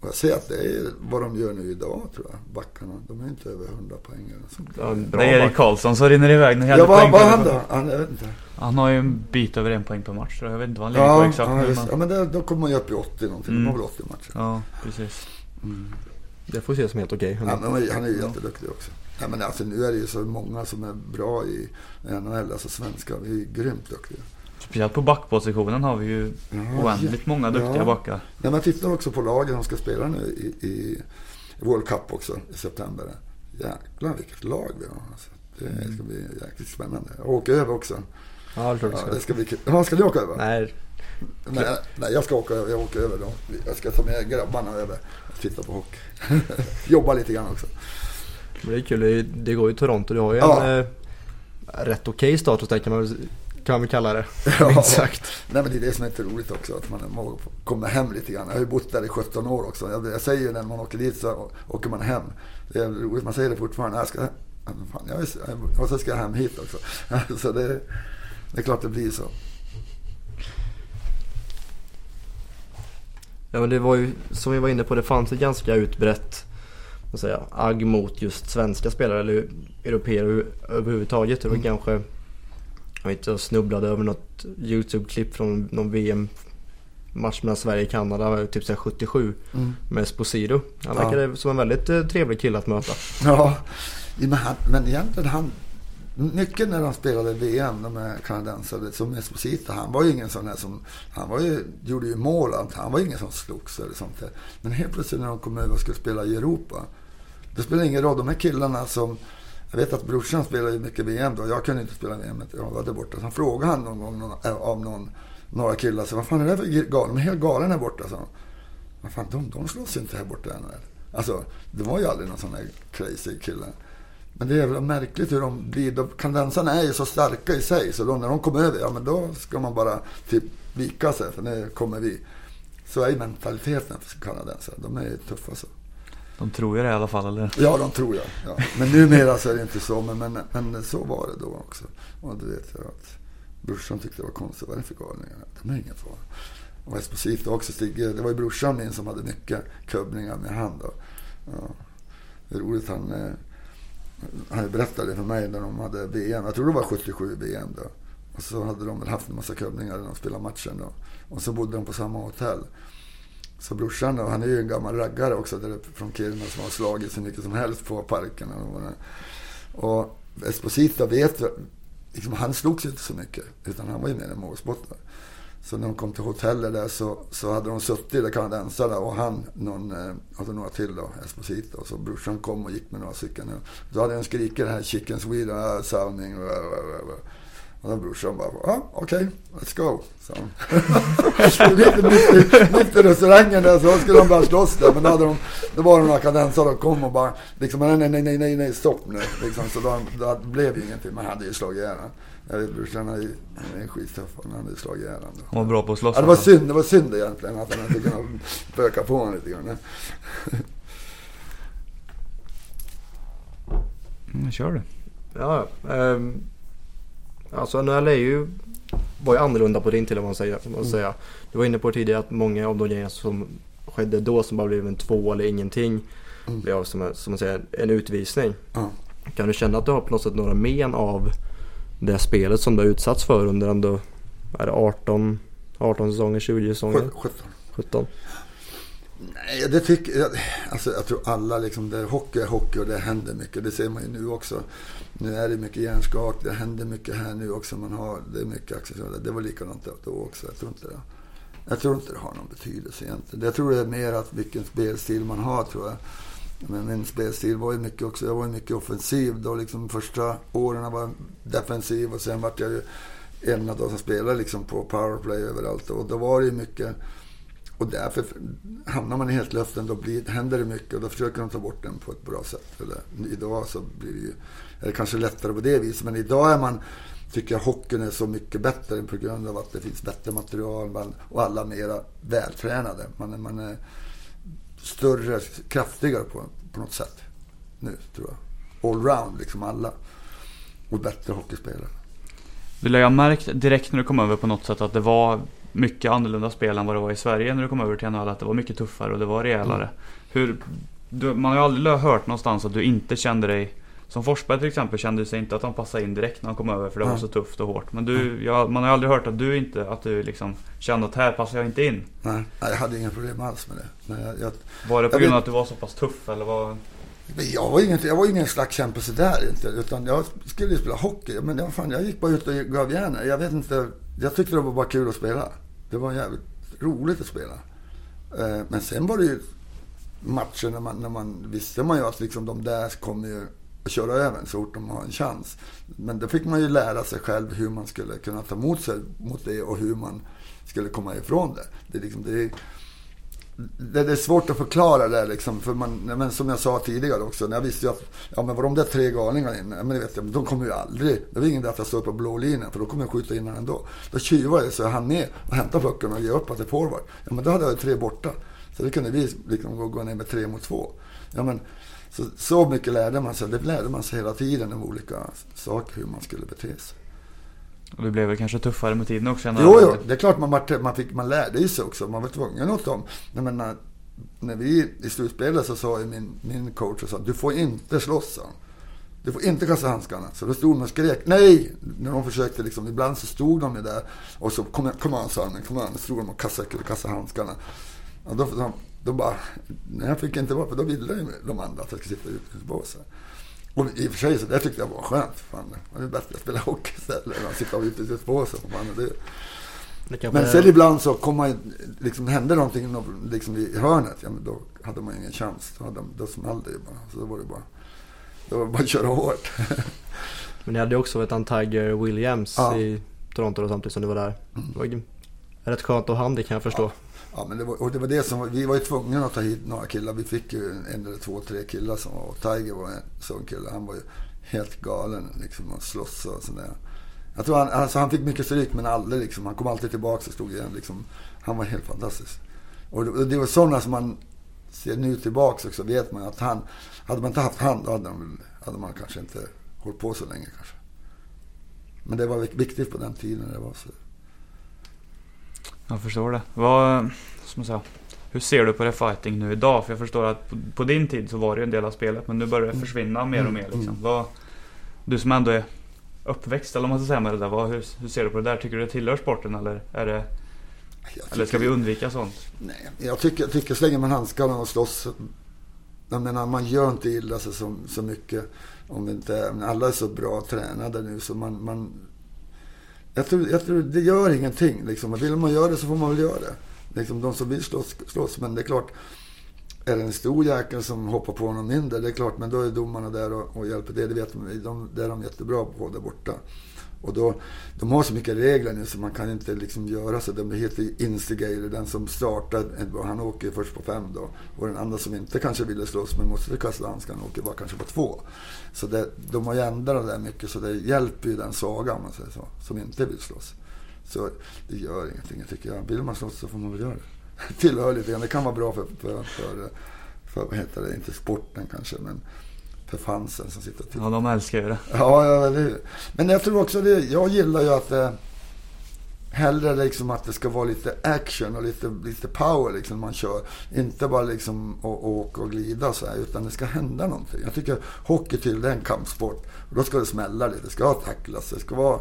Och jag ser att det är vad de gör nu idag tror jag, backarna. De är inte över 100 poäng eller sånt. Ja, det är Erik Karlsson som rinner iväg. Ja, vad har han då? Han, jag vet inte. Han har ju en bit över en poäng per match tror jag. Jag vet inte vad han ligger ja, på exakt. Ja, just, ja men det, då kommer man ju upp i 80 någonting. Mm. De har väl 80 matcher. Ja, precis. Mm. Det får ses som helt okej. Okay. Ja, han är ju jätteduktig också. Ja, men alltså, nu är det ju så många som är bra i NHL, alltså svenskar. Vi är ju grymt duktiga. Speciellt på backpositionen har vi ju ja, oändligt ja, många duktiga ja. backar. Ja, man tittar också på lagen som ska spela nu i, i World Cup också i september. Jäklar vilket lag vi har. Alltså, det ska bli jäkligt spännande. Jag åker över också. Ja, det ja, det ska bli kul. Ja, ska ni åka över? Nej. Nej, nej, jag ska åka över. Jag åker över då. Jag ska ta med grabbarna över och titta på hockey. Jobba lite grann också. Men det är kul. Det går ju i Toronto. Du har ju ja. en eh, rätt okej okay status där kan man, kan man väl kalla det. Ja. Exakt. Nej men det är det som är lite roligt också. Att man kommer hem lite grann. Jag har ju bott där i 17 år också. Jag, jag säger ju när man åker dit så åker man hem. Det är roligt. Man säger det fortfarande. Jag ska, fan, jag, och så ska jag hem hit också. Så det, det är klart det blir så. Ja men det var ju som vi var inne på. Det fanns ett ganska utbrett vad säga, agg mot just svenska spelare eller europeer överhuvudtaget. Det var mm. kanske, jag vet inte, jag snubblade över något YouTube-klipp från någon VM match mellan Sverige och Kanada, typ så 77 mm. med Esposito. Han verkade ja. som en väldigt eh, trevlig kille att möta. Ja, men, han, men egentligen han mycket när de spelade VM, de här kanadensare, som Esposito, han var ju ingen sån där som, han var ju, gjorde ju mål, han var ingen som slogs eller sånt där. Men helt plötsligt när de kom över och skulle spela i Europa, det spelar ingen roll, de här killarna som, jag vet att brorsan spelade ju mycket VM då, jag kunde inte spela VM, jag var där borta. Så han frågade han någon gång någon, eh, av någon, några killar, så vad fan är det för galen, de är helt galen här borta, så Vad fan, de, de slåss inte här borta än. Alltså, det var ju aldrig någon sån här crazy kille. Men det är väl märkligt hur de blir. De, är ju så starka i sig så då när de kommer över, ja men då ska man bara typ vika sig för nu kommer vi. Så är ju mentaliteten för kanadensare. De är ju tuffa så. De tror ju det i alla fall, eller? Ja, de tror jag. Ja. Men numera så är det inte så. Men, men, men så var det då också. Och det vet jag att brorsan tyckte det var konstigt. Vad är det för galningar? De är ingen fara. Och Esposito också. Stig, det var ju brorsan min som hade mycket kubbningar med han då. Ja. Det är roligt. Han, eh, han berättade för mig när de hade VM. Jag tror det var 77 VM då. Och så hade de väl haft en massa kubbningar när de spelade matchen då. Och så bodde de på samma hotell. Så brorsan då, han är ju en gammal raggare också där från Kiruna som har slagit så mycket som helst på parken. Och Esposito vet, liksom, han slogs ju inte så mycket. Utan han var ju mer en målspottare. Så när de kom till hotellet där så, så hade de suttit där kanadensarna och han, någon, eh, alltså några till då, Esposito. Så brorsan kom och gick med några stycken. Då hade de skrikit det här Chicken Sweden, eh, sounding. Eh, och då brorsan bara, ja okej, okay, let's go. Så han. mitt, mitt, mitt i restaurangen där så skulle de börja slåss där. Men då, hade de, då var det några kanadensare och kom och bara, liksom, nej, nej, nej, nej, nej, stopp nu. Liksom, så då, då blev det ingenting. Man hade ju slagit ihjäl jag vet brorsan är, han är skittuff. Han hade slagit ihjäl honom. Han var bra på att slåss. Ja, det var alltså. synd, det var synd egentligen att han inte kunde böka på honom lite grann. Mm, kör du. Ja, um, alltså NHL är ju, var ju annorlunda på din tid om man säger. Man säga. Mm. Du var inne på tidigare att många av de grejer som skedde då som bara blev en två eller ingenting mm. blev som, som man säger en utvisning. Mm. Kan du känna att du har på något sätt några men av det spelet som du har utsatts för under ändå är det 18, 18 säsonger, 20 säsonger? 17. 17. Nej, det tycker jag. Alltså, jag tror alla liksom, det är hockey är hockey och det händer mycket. Det ser man ju nu också. Nu är det mycket hjärnskak, det händer mycket här nu också. Man har, det är mycket accessoarer. Det var likadant då också. Jag tror inte det. Jag tror inte det har någon betydelse egentligen. Jag tror det är mer att vilken spelstil man har tror jag. Men min spelstil var ju mycket också, jag var ju mycket offensiv då liksom första åren var jag defensiv och sen vart jag ju en av de som spelade liksom på powerplay överallt och då var det ju mycket och därför hamnar man i helt luften då blir, händer det mycket och då försöker de ta bort den på ett bra sätt. Eller, idag så blir det ju, är det kanske lättare på det viset men idag är man tycker jag hockeyn är så mycket bättre på grund av att det finns bättre material och alla mera vältränade. Man, man är, större, kraftigare på, på något sätt. Nu, tror jag. Allround, liksom alla. Och bättre hockeyspelare. Du lär ha märkt direkt när du kom över på något sätt att det var mycket annorlunda spel än vad det var i Sverige när du kom över till NHL. Att det var mycket tuffare och det var rejälare. Mm. Hur, du, man har ju aldrig hört någonstans att du inte kände dig som Forsberg till exempel kände sig inte att han passade in direkt när han kom över för det var så tufft och hårt. Men du, ja, man har aldrig hört att du inte, att du liksom kände att här passar jag inte in. Nej, jag hade inga problem alls med det. Men jag, jag, var det på grund av att du var så pass tuff eller vad? Jag var ingen, jag var ingen slagskämpe sådär inte. Utan jag skulle ju spela hockey. Men jag, fan, jag gick bara ut och gav järnet. Jag vet inte. Jag tyckte det var bara kul att spela. Det var jävligt roligt att spela. Eh, men sen var det ju matcher när man, när man visste man ju att liksom de där kommer ju köra över en så fort de har en chans. Men då fick man ju lära sig själv hur man skulle kunna ta emot sig mot det och hur man skulle komma ifrån det. Det är, liksom, det är, det är svårt att förklara det liksom, för man, men som jag sa tidigare också, när jag visste ju att, ja men var de där tre galningarna inne, men vet jag, de kommer ju aldrig, det var ingen idé att jag stod på blå linjen, för då kommer jag skjuta in den ändå. Då tjuvade jag så jag hann ner och hämta pucken och ge upp att det är forward. Ja men då hade jag ju tre borta. Så det kunde vi liksom gå, gå ner med tre mot två. Ja men så, så mycket lärde man sig. Det lärde man sig hela tiden om olika saker, hur man skulle bete sig. Och det blev väl kanske tuffare med tiden också? Jo, jo, det är klart man, man, fick, man lärde sig också. Man var tvungen åt dem. Jag menar, när vi i slutspelet så sa min, min coach och sa, du får inte slåss. Du får inte kasta handskarna. Så då stod de och skrek nej. När de försökte liksom, ibland så stod de där och så kom, kom an sa han, kom an. Stod de och kastade, kastade handskarna. Och då, de, de bara, nej jag fick inte vara för då ville de andra att jag skulle sitta i utbildningsbåset. Och i och för sig så det tyckte jag var skönt. Fan, det är bättre att spela hockey istället än att sitta det, kanske... Men sen ibland så kom man liksom, hände någonting liksom i hörnet. Ja, men då hade man ingen chans. Då, hade, då smällde det ju bara. Så då var det bara, då var det bara att köra hårt. men ni hade ju också ett Tiger Williams ja. i Toronto då, samtidigt som du var där. Mm. Det var rätt skönt att ha han det kan jag förstå. Ja. Ja, men det var, och det var det som vi var ju tvungna att ta hit några killar. Vi fick ju en eller två, tre killar som var, och Tiger var en sån kille. Han var ju helt galen liksom och slåss och sådär. Jag tror han, alltså han fick mycket stryk men aldrig liksom. Han kom alltid tillbaka och stod igen liksom. Han var helt fantastisk. Och det, det var sådana som man ser nu tillbaka också. Vet man att han, hade man inte haft han då hade, de, hade man kanske inte hållit på så länge kanske. Men det var viktigt på den tiden det var så. Jag förstår det. Vad, som säga, hur ser du på det fighting nu idag? För jag förstår att på, på, din tid så var det en del av spelet men nu börjar det mm. försvinna mer och mer. Liksom. Mm. Vad, du som ändå är uppväxt eller man ska säga med det där. Vad, hur, hur, ser du på det där? Tycker du det tillhör sporten eller är det tycker, eller ska vi undvika sånt? Nej, jag tycker, tycker slänger man handskarna och slåss. Jag menar, man gör inte illa sig så, så mycket. Om inte, alla är så bra tränade nu så man, man jag tror, jag tror det gör ingenting. Liksom. Vill man göra det så får man väl göra det. Liksom, de som vill slåss, slåss. Men det är klart, är det en stor jäkel som hoppar på någon mindre, det är klart, men då är domarna där och, och hjälper det. Det, vet de, de, det är de jättebra på där borta. Och då, de har så mycket regler nu så man kan inte liksom göra så. De heter instigator, den som startar, han åker först på fem då. Och den andra som inte kanske ville slåss men måste kasta handskarna åker bara kanske på två. Så det, de har ju ändrat det där mycket så det hjälper ju den svaga om man säger så, som inte vill slåss. Så det gör ingenting, tycker jag. Vill man slåss så får man väl göra det. Tillhör lite grann, det kan vara bra för, för, för, för vad heter det, inte sporten kanske men för fansen som sitter och tittar. Ja, de älskar ju det. Ja, ja det, men jag tror också det. Jag gillar ju att det, hellre liksom att det ska vara lite action och lite, lite power liksom man kör. Inte bara liksom åka och glida så här, utan det ska hända någonting. Jag tycker hockey till det är en kampsport. Och då ska det smälla lite, det ska tacklas, det ska vara...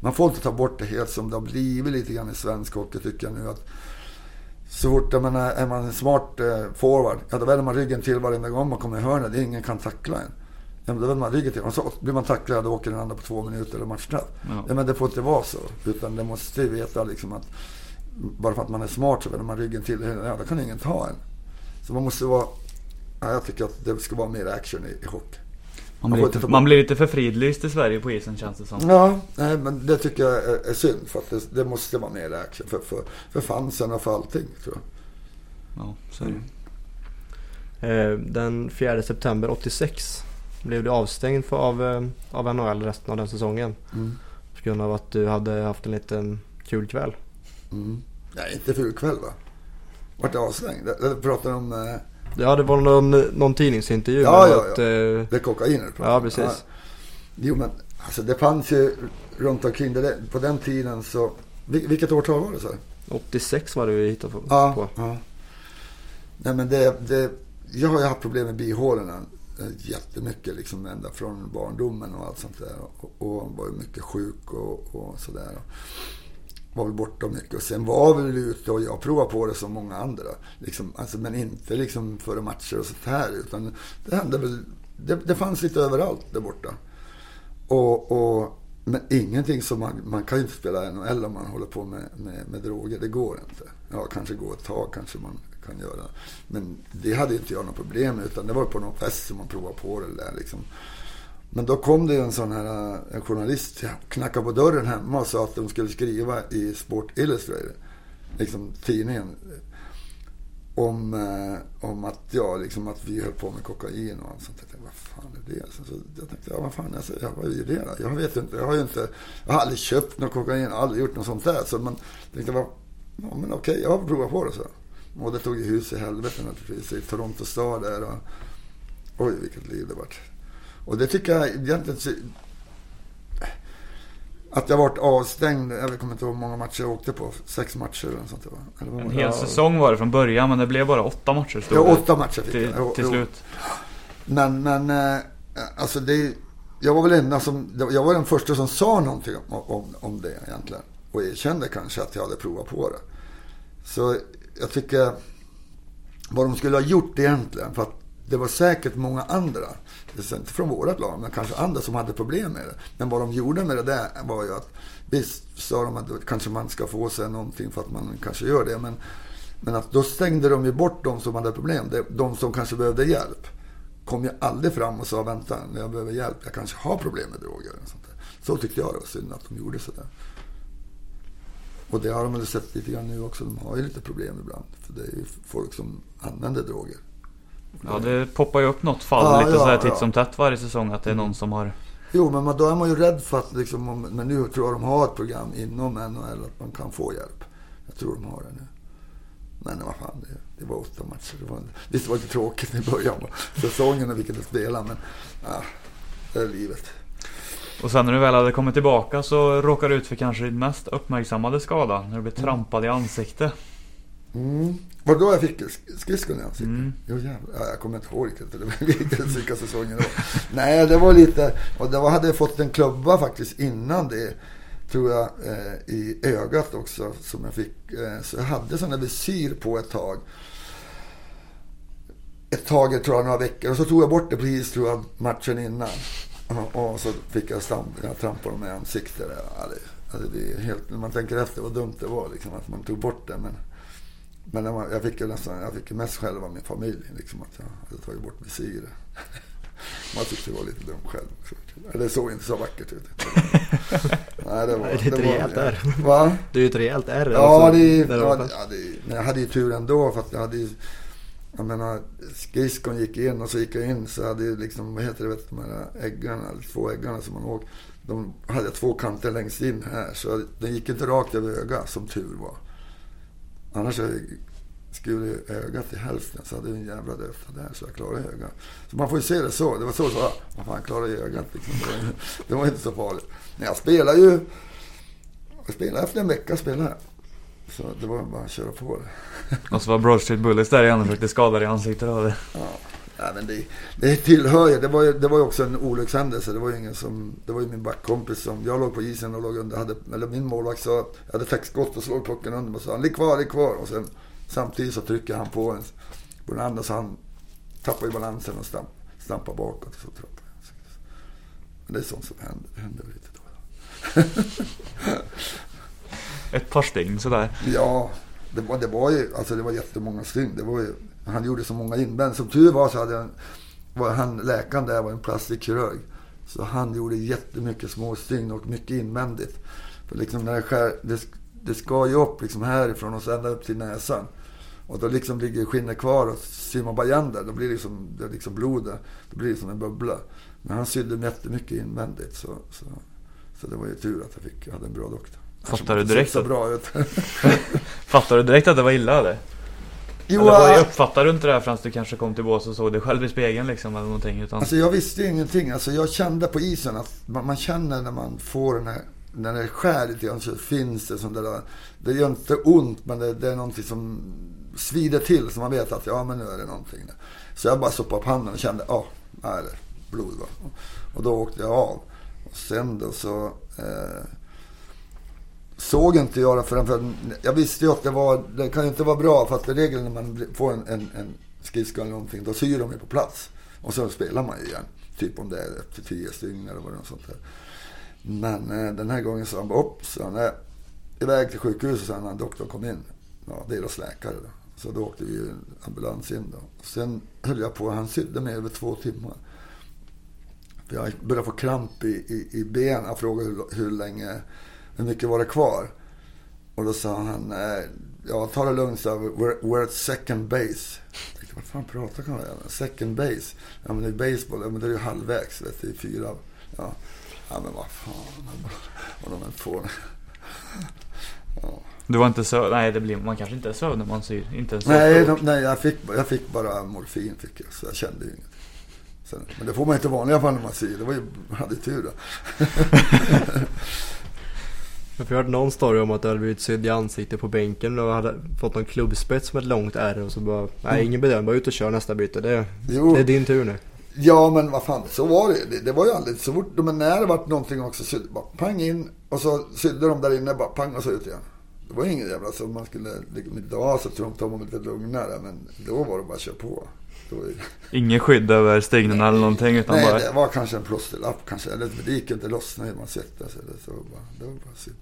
Man får inte ta bort det helt som det har blivit lite grann i svensk hockey tycker jag nu. Att så fort man är, är man en smart eh, forward, ja då vänder man ryggen till varenda gång man kommer i hörnet. Ingen kan tackla en. Ja, men då vänder man ryggen till. Och så blir man tacklad och åker den andra på två minuter eller matchstraff. Ja. ja. men det får inte vara så. Utan det måste veta liksom att bara för att man är smart så vänder man ryggen till. Ja, då kan ingen ta en. Så man måste vara... Ja, jag tycker att det ska vara mer action i, i hockey. Man blir, lite, man blir lite för fridlyst i Sverige på isen känns det som. Ja, nej, men det tycker jag är, är synd. För att det, det, måste vara mer action för, för, för fansen och för allting tror jag. Ja, så är det mm. Den 4 september 86 blev du avstängd för, av, eh, av NHL resten av den säsongen. Mm. På grund av att du hade haft en liten kul kväll. Mm. Nej, inte ful kväll va? Vart avstängd? Jag pratar om... Eh... Ja, det var någon, någon tidningsintervju. Ja, ja, ja. Att, eh... Det är kokainer du pratar Ja, precis. Ja. Jo, men alltså det fanns ju runt omkring det. På den tiden så... Vilket årtal var det så? 86 var det vi hittade på. Ja, ja. Nej men det, det, jag har ju haft problem med bihålorna eh, jättemycket liksom ända från barndomen och allt sånt där. Och, och var ju mycket sjuk och, och sådär. Var väl borta mycket. Och sen var vi väl ute och jag provade på det som många andra. Liksom, alltså, men inte liksom före matcher och sånt här. Utan det hände väl. Det, det fanns lite överallt där borta. Och, och, men ingenting som man, man kan ju inte spela NHL om man håller på med, med, med droger. Det går inte. Ja, kanske går ett tag kanske man kan göra. Men det hade inte jag något problem med. Utan det var på någon fest som man provade på det där liksom. Men då kom det en sån här eh, en journalist, knackade på dörren hemma och sa att de skulle skriva i Sport Illustrated, liksom tidningen, om, eh, om att, ja, liksom att vi höll på med kokain och allt sånt. Jag tänkte, vad fan är det? Alltså, så, jag tänkte, ja vad fan, alltså, ja, vad är det då? Jag vet inte, jag har ju inte, jag har aldrig köpt något kokain, aldrig gjort något sånt där. Så man tänkte, ja men okej, jag har provat på det så. Och det tog ju hus i helvete naturligtvis i Toronto stad där. Och, oj, vilket liv det vart. Och det tycker jag egentligen... Att jag varit avstängd, jag kommer inte ihåg hur många matcher jag åkte på. Sex matcher eller sånt där. Eller en hel ja. säsong var det från början men det blev bara åtta matcher stod Ja, åtta matcher fick till, jag. Till slut. Men, men eh, alltså det... Jag var väl enda som... Jag var den första som sa någonting om, om, om det egentligen. Och erkände kanske att jag hade provat på det. Så jag tycker vad de skulle ha gjort egentligen. För att det var säkert många andra, inte från vårt lag, men kanske andra som hade problem med det. Men vad de gjorde med det där var ju att, visst sa de att kanske man ska få sig någonting för att man kanske gör det, men, men att då stängde de ju bort de som hade problem, de som kanske behövde hjälp. Kom ju aldrig fram och sa, vänta, jag behöver hjälp, jag kanske har problem med droger. Och sånt där. Så tyckte jag det var synd att de gjorde sådär. Och det har de väl sett lite grann nu också. De har ju lite problem ibland. För det är ju folk som använder droger. Ja, det poppar ju upp något fall ja, lite ja, sådär titt som tätt varje säsong. Att det är någon som har... Jo, men då är man ju rädd för att liksom, men nu tror jag de har ett program inom NHL att man kan få hjälp. Jag tror de har det nu. Men vad fan, det, det var åtta matcher. Det var, visst var det tråkigt i början på säsongen när vi kunde spela, men ja, det är livet. Och sen när du väl hade kommit tillbaka så råkade du ut för kanske din mest uppmärksammade skada. När du blev trampad i ansiktet. Mm. Var då jag fick skridskon i ansiktet? Mm. Jo jävlar, ja, jag kommer inte ihåg riktigt. Det var vilka säsonger då. Nej, det var lite... Och då hade jag fått en klubba faktiskt innan det. Tror jag eh, i ögat också som jag fick. Eh, så jag hade där visir på ett tag. Ett tag, tror jag, några veckor. Och så tog jag bort det precis, tror jag, matchen innan. Och så fick jag, stamp, jag trampade med ansiktet. Ja, det, alltså det är helt, när man tänker efter vad dumt det var liksom, att man tog bort det. Men, men jag fick ju nästan, jag fick mest själv av min familj. Liksom, att jag hade tagit bort visiret. Man tyckte det var lite dumt själv. Det såg inte så vackert ut. Nej, det var... Det är ett rejält R. Va? Det är ju ett rejält R. Ja, alltså, det, ja, ja, det, men jag hade ju tur ändå för att jag hade ju jag menar, skridskon gick in och så gick jag in så hade jag liksom, vad heter det, vet, de här äggarna, två äggarna som man åker. De hade två kanter längst in här så den gick inte rakt över ögat som tur var. Annars hade jag skurit ögat i hälften så hade jag en jävla döfta där så jag klarade ögat. Så man får ju se det så. Det var så så, vad fan klarade ögat liksom. Det var, det var inte så farligt. Men jag spelade ju, jag spelade efter en vecka spelade jag. Så det var bara att köra på det. Och så var Broad Street Bullets där igen och försökte skada dig i ansiktet av det. Ja. Ja, men det, det tillhör ju. Det var ju, det var ju också en olyckshändelse. Det var ju ingen som... Det var ju min backkompis som... Jag låg på isen och låg under. Hade, eller min målvakt sa... Jag hade täckt skott och slog pucken under. Och sa ligg kvar, ligg kvar. Och sen samtidigt så trycker han på en. På den andra så han tappar ju balansen och stamp, stampar bakåt. Och så trappar jag. Men det är sånt som händer. Det händer lite då. Ett par stygn sådär. Ja, det var, det var ju alltså det var jättemånga stygn. Det var ju, han gjorde så många invändningar. Som tur var så hade han, var han, läkaren där var en plastikkirurg. Så han gjorde jättemycket små stygn och mycket invändigt. För liksom när det skär, det, det ska ju upp liksom härifrån och så ända upp till näsan. Och då liksom ligger skinnet kvar och syr man bara igen där, då blir det liksom, det liksom blod där. Då blir det som en bubbla. Men han sydde jättemycket invändigt. Så, så, så det var ju tur att jag, fick, jag hade en bra doktor. Fattar du direkt? Så bra ut. Fattar du direkt att det var illa eller? Jo, eller var, uppfattade du inte det här förrän du kanske kom till bås och såg dig själv i spegeln liksom eller någonting? Utan... Alltså jag visste ingenting. Alltså jag kände på isen att man, man känner när man får den här när det skär lite grann så finns det sånt där. Det gör inte ont men det, det är någonting som svider till så man vet att ja men nu är det någonting. Så jag bara stoppade upp handen och kände, ja, ah, är det blod va. Och då åkte jag av. Och sen då så eh, såg inte jag det förrän, för jag visste ju att det var, det kan ju inte vara bra för att i regel när man får en, en, en skridsko eller någonting, då syr de ju på plats. Och så spelar man ju igen. Typ om det är efter tio stygn eller vad det är sånt där. Men eh, den här gången sa han bara upp, så han är iväg till sjukhuset sen när doktorn kom in. Ja, deras läkare då. Så då åkte vi ambulans in då. Sen höll jag på, han sydde mig över två timmar. För jag började få kramp i, i, i benen. Jag frågade hur, hur länge hur mycket var det kvar? Och då sa han, ja ta det lugnt, så we're, we're at second base. Jag tänkte, vad fan pratar han om? Second base? Ja men det är baseball, ja men det är ju halvvägs, vet det är fyra. Ja, ja men vad fan. Och de är två. Ja. Du var inte så, nej det blir, man kanske inte är söv när man syr, inte ens Nej, de, nej jag, fick, jag fick bara morfin fick jag, så jag kände ju inget. Sen, men det får man inte i vanliga fall när man syr, det var ju, hade tur då. Jag har hört någon story om att du hade blivit sydd i ansiktet på bänken och hade fått någon klubbspets med ett långt R och så bara, nej mm. ingen bedömning, bara ut och kör nästa byte. Det, det är din tur nu. Ja men vad fan, så var det det, det var ju aldrig så fort, men när det vart någonting också, så bara pang in och så sydde de där inne, bara pang och så ut igen. det var ingen jävla så man skulle, liksom, idag så tror jag man lite lugnare men då var det bara att köra på. Ingen skydd över stignorna eller någonting utan nej, bara... det var kanske en plåsterlapp kanske, eller det gick inte loss när man svettades eller så. Bara, det var bara synd.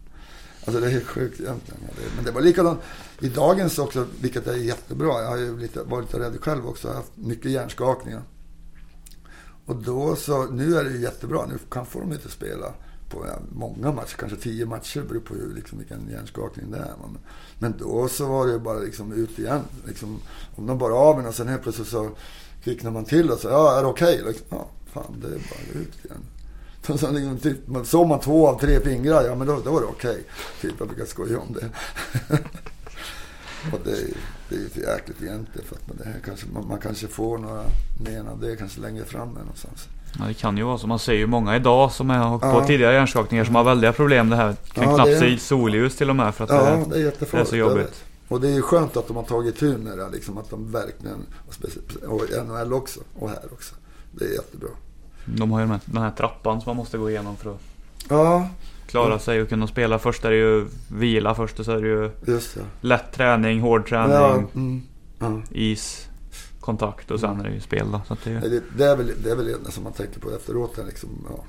Alltså det är helt sjukt egentligen. Men det var likadant i dagens också, vilket är jättebra. Jag har ju lite, varit lite rädd själv också. Jag har haft mycket hjärnskakningar. Och då så, nu är det ju jättebra. Nu kan, får de inte spela på många matcher, kanske tio matcher. beroende på hur, liksom, vilken hjärnskakning det är. Men, men då så var det ju bara liksom ut igen. Liksom, om de bara av en och sen helt plötsligt så kvicknar man till och så, ja är det okej? Okay? Liksom, ja, fan det är bara ut igen. Så, så, liksom, typ, man- såg man två av tre fingrar, ja men då, då var det okej. Typ, jag brukar skoja om det. och det, det är ju för jäkligt egentligen. För att man, det här kanske, man, man kanske får några men av det kanske längre fram någonstans. Ja, det kan ju vara så. Man ser ju många idag som har åkt Ja. på tidigare hjärnskakningar som har väldiga problem det här. Kan Ja, knappt är- se solljus till och med för att Ja, det, det är det är så jobbigt. Och det är ju skönt att de har tagit tur med det. Liksom, att de verkligen, och, och NHL också, och här också. Det är jättebra. De har ju den här- trappan som man måste gå igenom för att Ja, klara sig och kunna spela. Först är det ju vila först och så är det ju det. lätt träning, hård träning, Ja, mm, ja. is, kontakt och sen är det ju spel då. Så det är, Det, det, är väl, det är väl det som man tänker på efteråt. Liksom, ja.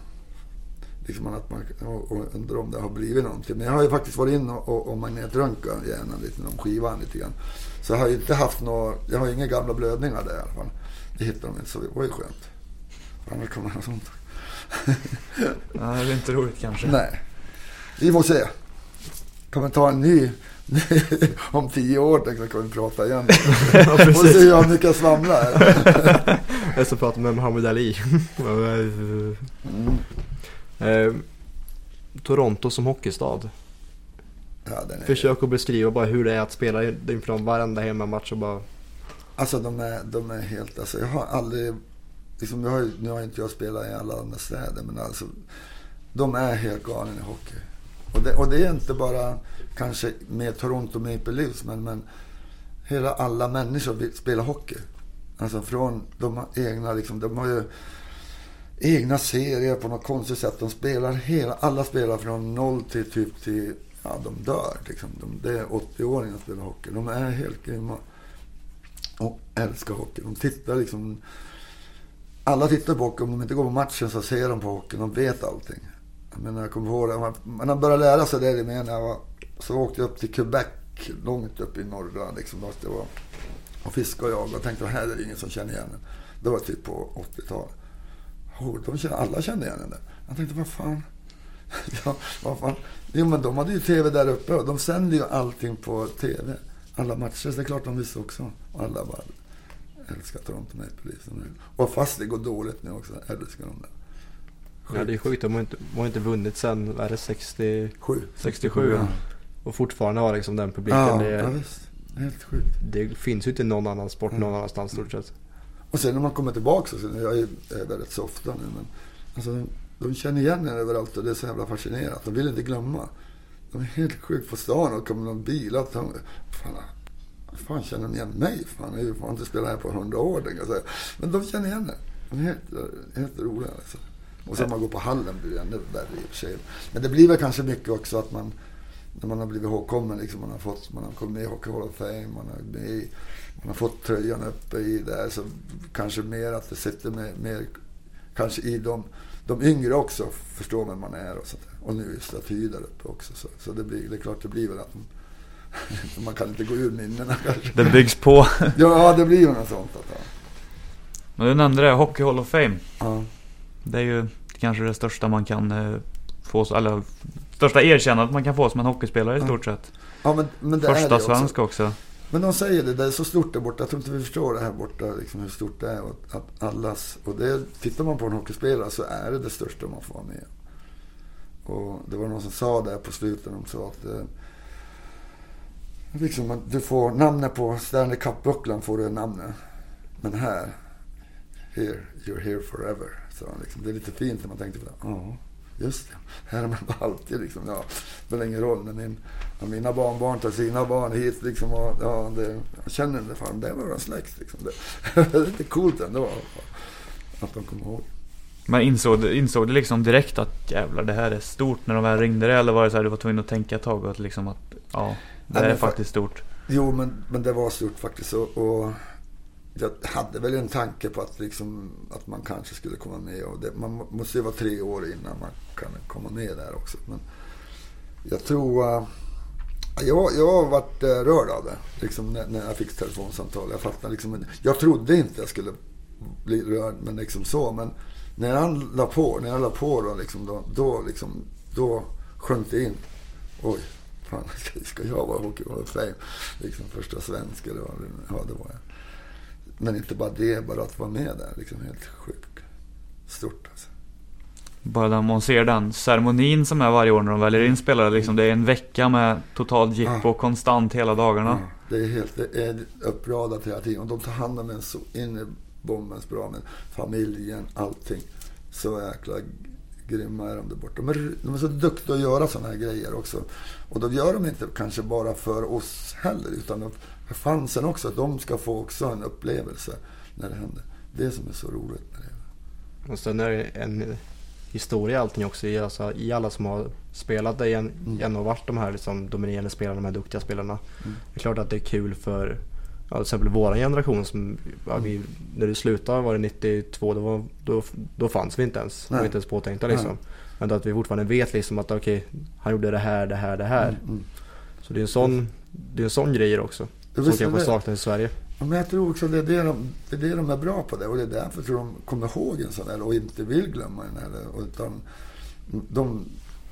liksom att man undrar om det har blivit någonting. Men jag har ju faktiskt varit in och, och, och magnetröntgat hjärnan lite, om skivan lite grann. Så jag har ju inte haft några, jag har inga gamla blödningar där i alla fall. Det hittade de inte, så det var ju skönt. Kommer något sånt. ja, det är inte roligt kanske. Nej. Vi får se. Vi ta en ny om tio år tänkte jag vi prata igen. ja, Får se precis. hur jag mycket svamla. Jag ska prata med Muhammad Ali. Mm. eh, Toronto som hockeystad. Ja, är, Försök att beskriva bara hur det är att spela inför varenda hemmamatch och bara... Alltså de är, de är helt, alltså jag har aldrig, liksom, har, ju- nu har inte jag spelat i alla andra städer men alltså de är helt galna i hockey. Och det, och det är inte bara kanske med Toronto Maple Leafs men, men hela alla människor vill spela hockey. Alltså från, de egna liksom, de har ju egna serier på något konstigt sätt. De spelar hela, alla spelar från noll till typ till, ja de dör liksom. De, det är 80-åringar som spelar hockey. De är helt grymma. Och älskar hockey. De tittar liksom, alla tittar på hockey. Om de inte går på matchen så ser de på hockeyn. De vet allting. Men jag kommer ihåg det. Man- Man började lära sig det med när jag var, så åkte jag upp till Quebec, långt upp i norra liksom. Det var, och fiskade och jag och tänkte, här är det ingen som känner igen en. Det var typ på 80-talet. Oh, de kände, alla kände igen henne. Jag tänkte, vad fan. ja, vad fan. Jo, men de hade ju tv där uppe och de sände ju allting på tv. Alla matcher, så det är klart de visste också. Och alla bara älskar Toronto Maple Leafs. Och fast det går dåligt nu också, älskar de det. Ja, det är sjukt. De har inte, de har inte vunnit sen, vad är det, 60... Sju. 67 Ja, Och fortfarande har liksom den publiken. ja, det, ja är, visst. Helt sjukt. det finns ju inte i någon annan sport Mm. någon annanstans stort sett. Och sen när man kommer tillbaka, så, jag är, är där rätt så ofta nu, men alltså, de, känner igen en överallt och det är så jävla fascinerat. De vill inte glömma. De är helt sjukt på stan och kommer någon bil och fan, fan känner de igen mig? Fan, jag har ju fan inte spelat här på hundra år. Men de känner igen det. De är helt, helt roliga alltså. Och sen man går på hallen blir det ännu värre i och för sig. Men det blir väl kanske mycket också att man, när man har blivit ihågkommen, liksom, man har fått, man har kommit med i Hockey Hall of Fame, man har, med man har fått tröjan uppe i där, så kanske mer att det sitter med, mer, kanske i de, de yngre också, förstår vem man är och sånt där. Och nu är staty där uppe också, så, så det, blir, det är klart det blir väl att man, man kan inte gå ur minnena kanske. Det byggs på. Ja, det blir ju något sånt. Att, ja. Men du nämnde det, Hockey Hall of Fame. Ja. Det är ju kanske det största man kan eh, få, eller största erkännandet man kan få som en hockeyspelare i stort sett. Ja, men, men det är Första det också. svensk också. Men de säger det, det är så stort där borta. Jag tror inte vi förstår det här borta, liksom, hur stort det är. Och att allas, och det, tittar man på en hockeyspelare så är det det största man får vara med. Och det var någon som sa där på slutet, de sa att eh, liksom, du får namnet på Stanley Cup-bucklan får du namnet. Men här, here, you're here forever. Så liksom, det är lite fint när man tänkte på det. Ja, just det. Här är man bara alltid liksom, ja, det spelar ingen roll. när min, när mina barnbarn tar sina barn hit liksom, och, ja, det, jag känner det fan, det var vår släkt liksom. Det, det är lite coolt ändå. Att de kommer ihåg. Men insåg, insåg du liksom direkt att jävlar det här är stort när de väl ringde dig? Eller var det så här du var tvungen att tänka ett tag och att liksom att ja, det är faktiskt stort? Jo, men, men det var stort faktiskt. Och, och jag hade väl en tanke på att, liksom, att man kanske skulle komma med. Och det, man må- måste ju vara tre år innan man kan komma med där också. Men jag tror... Uh, jag, jag har varit uh, rörd av det. Liksom, när, när jag fick telefonsamtal. Jag fattade liksom... Jag trodde inte jag skulle bli rörd, men liksom så. Men när han la på, när jag la på då, liksom, då, då, liksom, då sjönk det in. Oj, fan, ska, jag vara Hockey Hall of Fame? Liksom första svensk eller vad ja, det var. Jag. Men inte bara det, bara att vara med där. Liksom helt sjukt. Stort alltså. Bara när man ser den ceremonin som är varje år när de väljer in spelare liksom. Det är en vecka med total jippo konstant hela dagarna. Ja, det är helt det är uppradat hela tiden. Och de tar hand om en så in i bombens bra med familjen, allting. Så jäkla grymma är de där borta. De är, de är så duktiga att göra sådana här grejer också. Och då gör de inte kanske bara för oss heller, utan för fansen också. Att de ska få också en upplevelse när det händer. Det som är så roligt med det. Och sen är det en historia i allting också. I, alltså, i alla som har spelat där igen, igen och varit de här liksom, dominerande spelarna, de här duktiga spelarna. Det är klart att det är kul för ja, till exempel vår generation. Som, ja, vi, när du slutade var det 92, då, var, då, då fanns vi inte ens. Vi var inte ens påtänkta Nej. liksom. Men att vi fortfarande vet liksom att okej, han gjorde det här, det här, det här. Mm. Så det är en sån, det är en sån grej också. Som visst kan är få det. saknas i Sverige. Men jag tror också att det är det, de, det är det de är bra på det och det är därför tror de kommer ihåg en sån här och inte vill glömma den här. Utan de,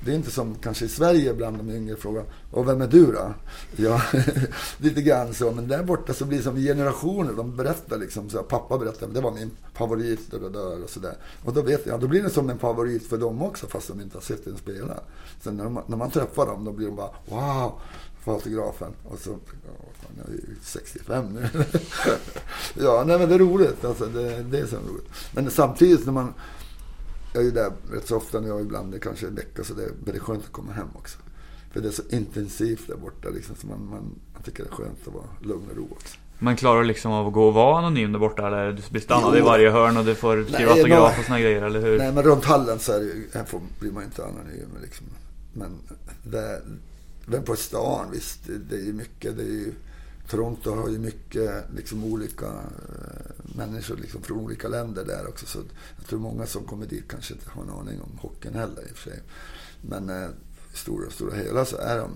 det är inte som kanske i Sverige bland de yngre frågar och vem är du då? Ja, lite grann så. Men där borta så blir det som generationer. De berättar liksom så här, pappa berättar det var min favorit och, och, och sådär. Och då vet jag, då blir det som en favorit för dem också fast de inte har sett den spela. Sen när, de, när man träffar dem då blir de bara wow, Fotografen. Och så, ja, fan, jag är ju 65 nu. ja, nej men det är roligt. Alltså, det, det är så roligt. Men samtidigt när man, jag är ju där rätt så ofta när jag ibland, det kanske en vecka, så det är väldigt skönt att komma hem också. För det är så intensivt där borta liksom, så man, man, man tycker det är skönt att vara lugn och ro också. Men klarar liksom av att gå och vara anonym där borta eller du blir stannad Jo. i varje hörn och du får skriva Nej, autograf och såna grejer eller hur? Nej, men runt hallen så är det, ju- här får, blir man inte anonym. Liksom. Men det, men på stan, visst, det, det är ju mycket. Det är ju, Toronto har ju mycket liksom, olika eh, människor liksom, från olika länder där också. Så jag tror många som kommer dit kanske inte har en aning om hockeyn heller i och för sig. Men eh, i stora, stora hela så är de,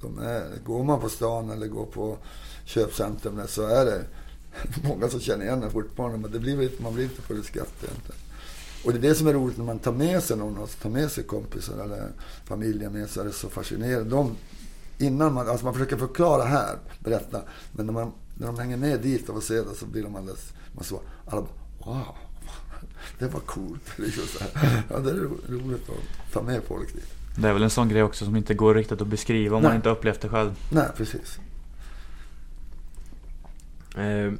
de är, går man på stan eller går på köpcentrum så är det många som känner igen en fortfarande. Men det blir, man blir inte full i skratt egentligen. Och det är det som är roligt när man tar med sig någon, alltså tar med sig kompisar eller familjen med sig. Det är så fascinerande. De, innan man, alltså man försöker förklara här, berätta. Men när, man, när de hänger med dit och får se det så blir de alldeles, man så, alla bara, wow, det var coolt. Liksom. Ja, det är ro- roligt att ta med folk dit. Det är väl en sån grej också som inte går riktigt att beskriva om Nej. man inte upplevt det själv. Nej, precis. Eh,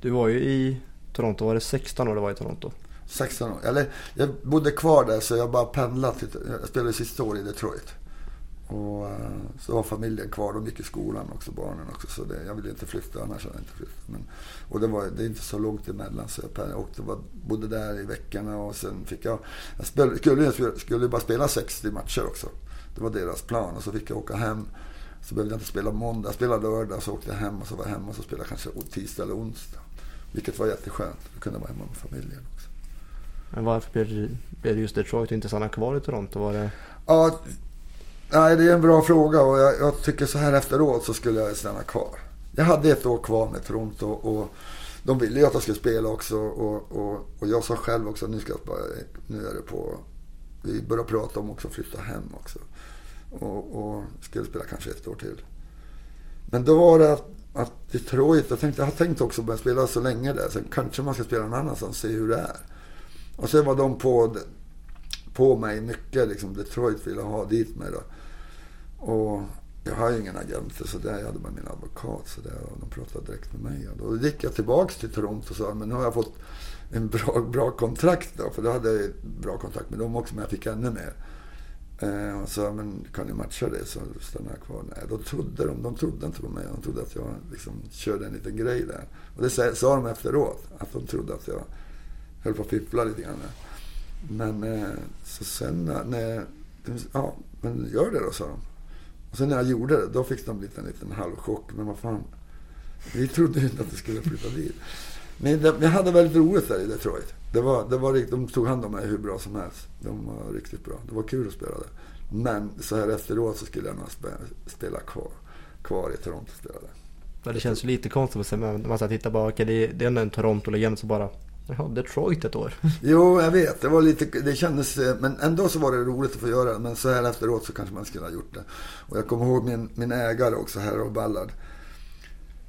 du var ju i Toronto, var det 16 år du var i Toronto? 16 år. Eller, jag bodde kvar där så jag bara pendlade. Jag spelade sista år i Detroit. Och eh, så var familjen kvar. De gick i skolan också, barnen också. Så det, jag ville inte flytta, annars hade jag inte flyttat. Men, och det, var, det är inte så långt emellan. Så jag åkte, var, bodde där i veckorna och sen fick jag... Jag spel, skulle, skulle bara spela 60 matcher också. Det var deras plan. Och så fick jag åka hem. Så behövde jag inte spela måndag. Jag spelade lördag, så åkte jag hem och så var jag hemma och så spelade kanske tisdag eller onsdag. Vilket var jätteskönt. Då kunde jag vara hemma med familjen också. Men varför blev det just Detroit och inte stanna kvar i Toronto? Var det... Ja, nej, det är en bra fråga och jag, jag tycker så här efteråt så skulle jag stanna kvar. Jag hade ett år kvar med Toronto och de ville ju att jag skulle spela också och, och, och jag sa själv också nu ska jag bara, nu är det på, vi började prata om också att flytta hem också. Och, och skulle spela kanske ett år till. Men då var det att, att Detroit, jag, tänkte, jag har tänkt också börja spela så länge där, sen kanske man ska spela någon annanstans och se hur det är. Och sen var de på på mig mycket. Liksom, Detroit ville ha dit mig då. Och jag har ju ingen agent så där. Jag hade bara min advokat så där, och de pratade direkt med mig. Och då gick jag tillbaks till Toronto och sa men nu har jag fått en bra, bra kontrakt då. För då hade jag bra kontakt med dem också men jag fick ännu mer. Eh, och sa men kan ni matcha det så stannar jag kvar. Nej, då trodde de, de trodde inte på mig. De trodde att jag liksom körde en liten grej där. Och det sa, sa de efteråt. Att de trodde att jag höll på att fippla lite grann. Men eh, så sen när, när ja, men gör det då sa de. Och sen när jag gjorde det, då fick de en liten, liten halvchock. Men vad fan, vi trodde ju inte att det skulle flytta dit. Men det, vi hade väldigt roligt där i Detroit. Det var, det var, de tog hand om mig hur bra som helst. De var riktigt bra. Det var kul att spela där. Men så här efteråt så skulle jag nog spela kvar, kvar i Toronto och spela där. Men det känns ju lite konstigt när man tittar bara, Det, det är ändå en Toronto-legend som bara Jaha, Detroit ett år. jo, jag vet. Det var lite, det kändes, eh, men ändå så var det roligt att få göra det. Men så här efteråt så kanske man skulle ha gjort det. Och jag kommer ihåg min, min ägare också, Harold Ballard.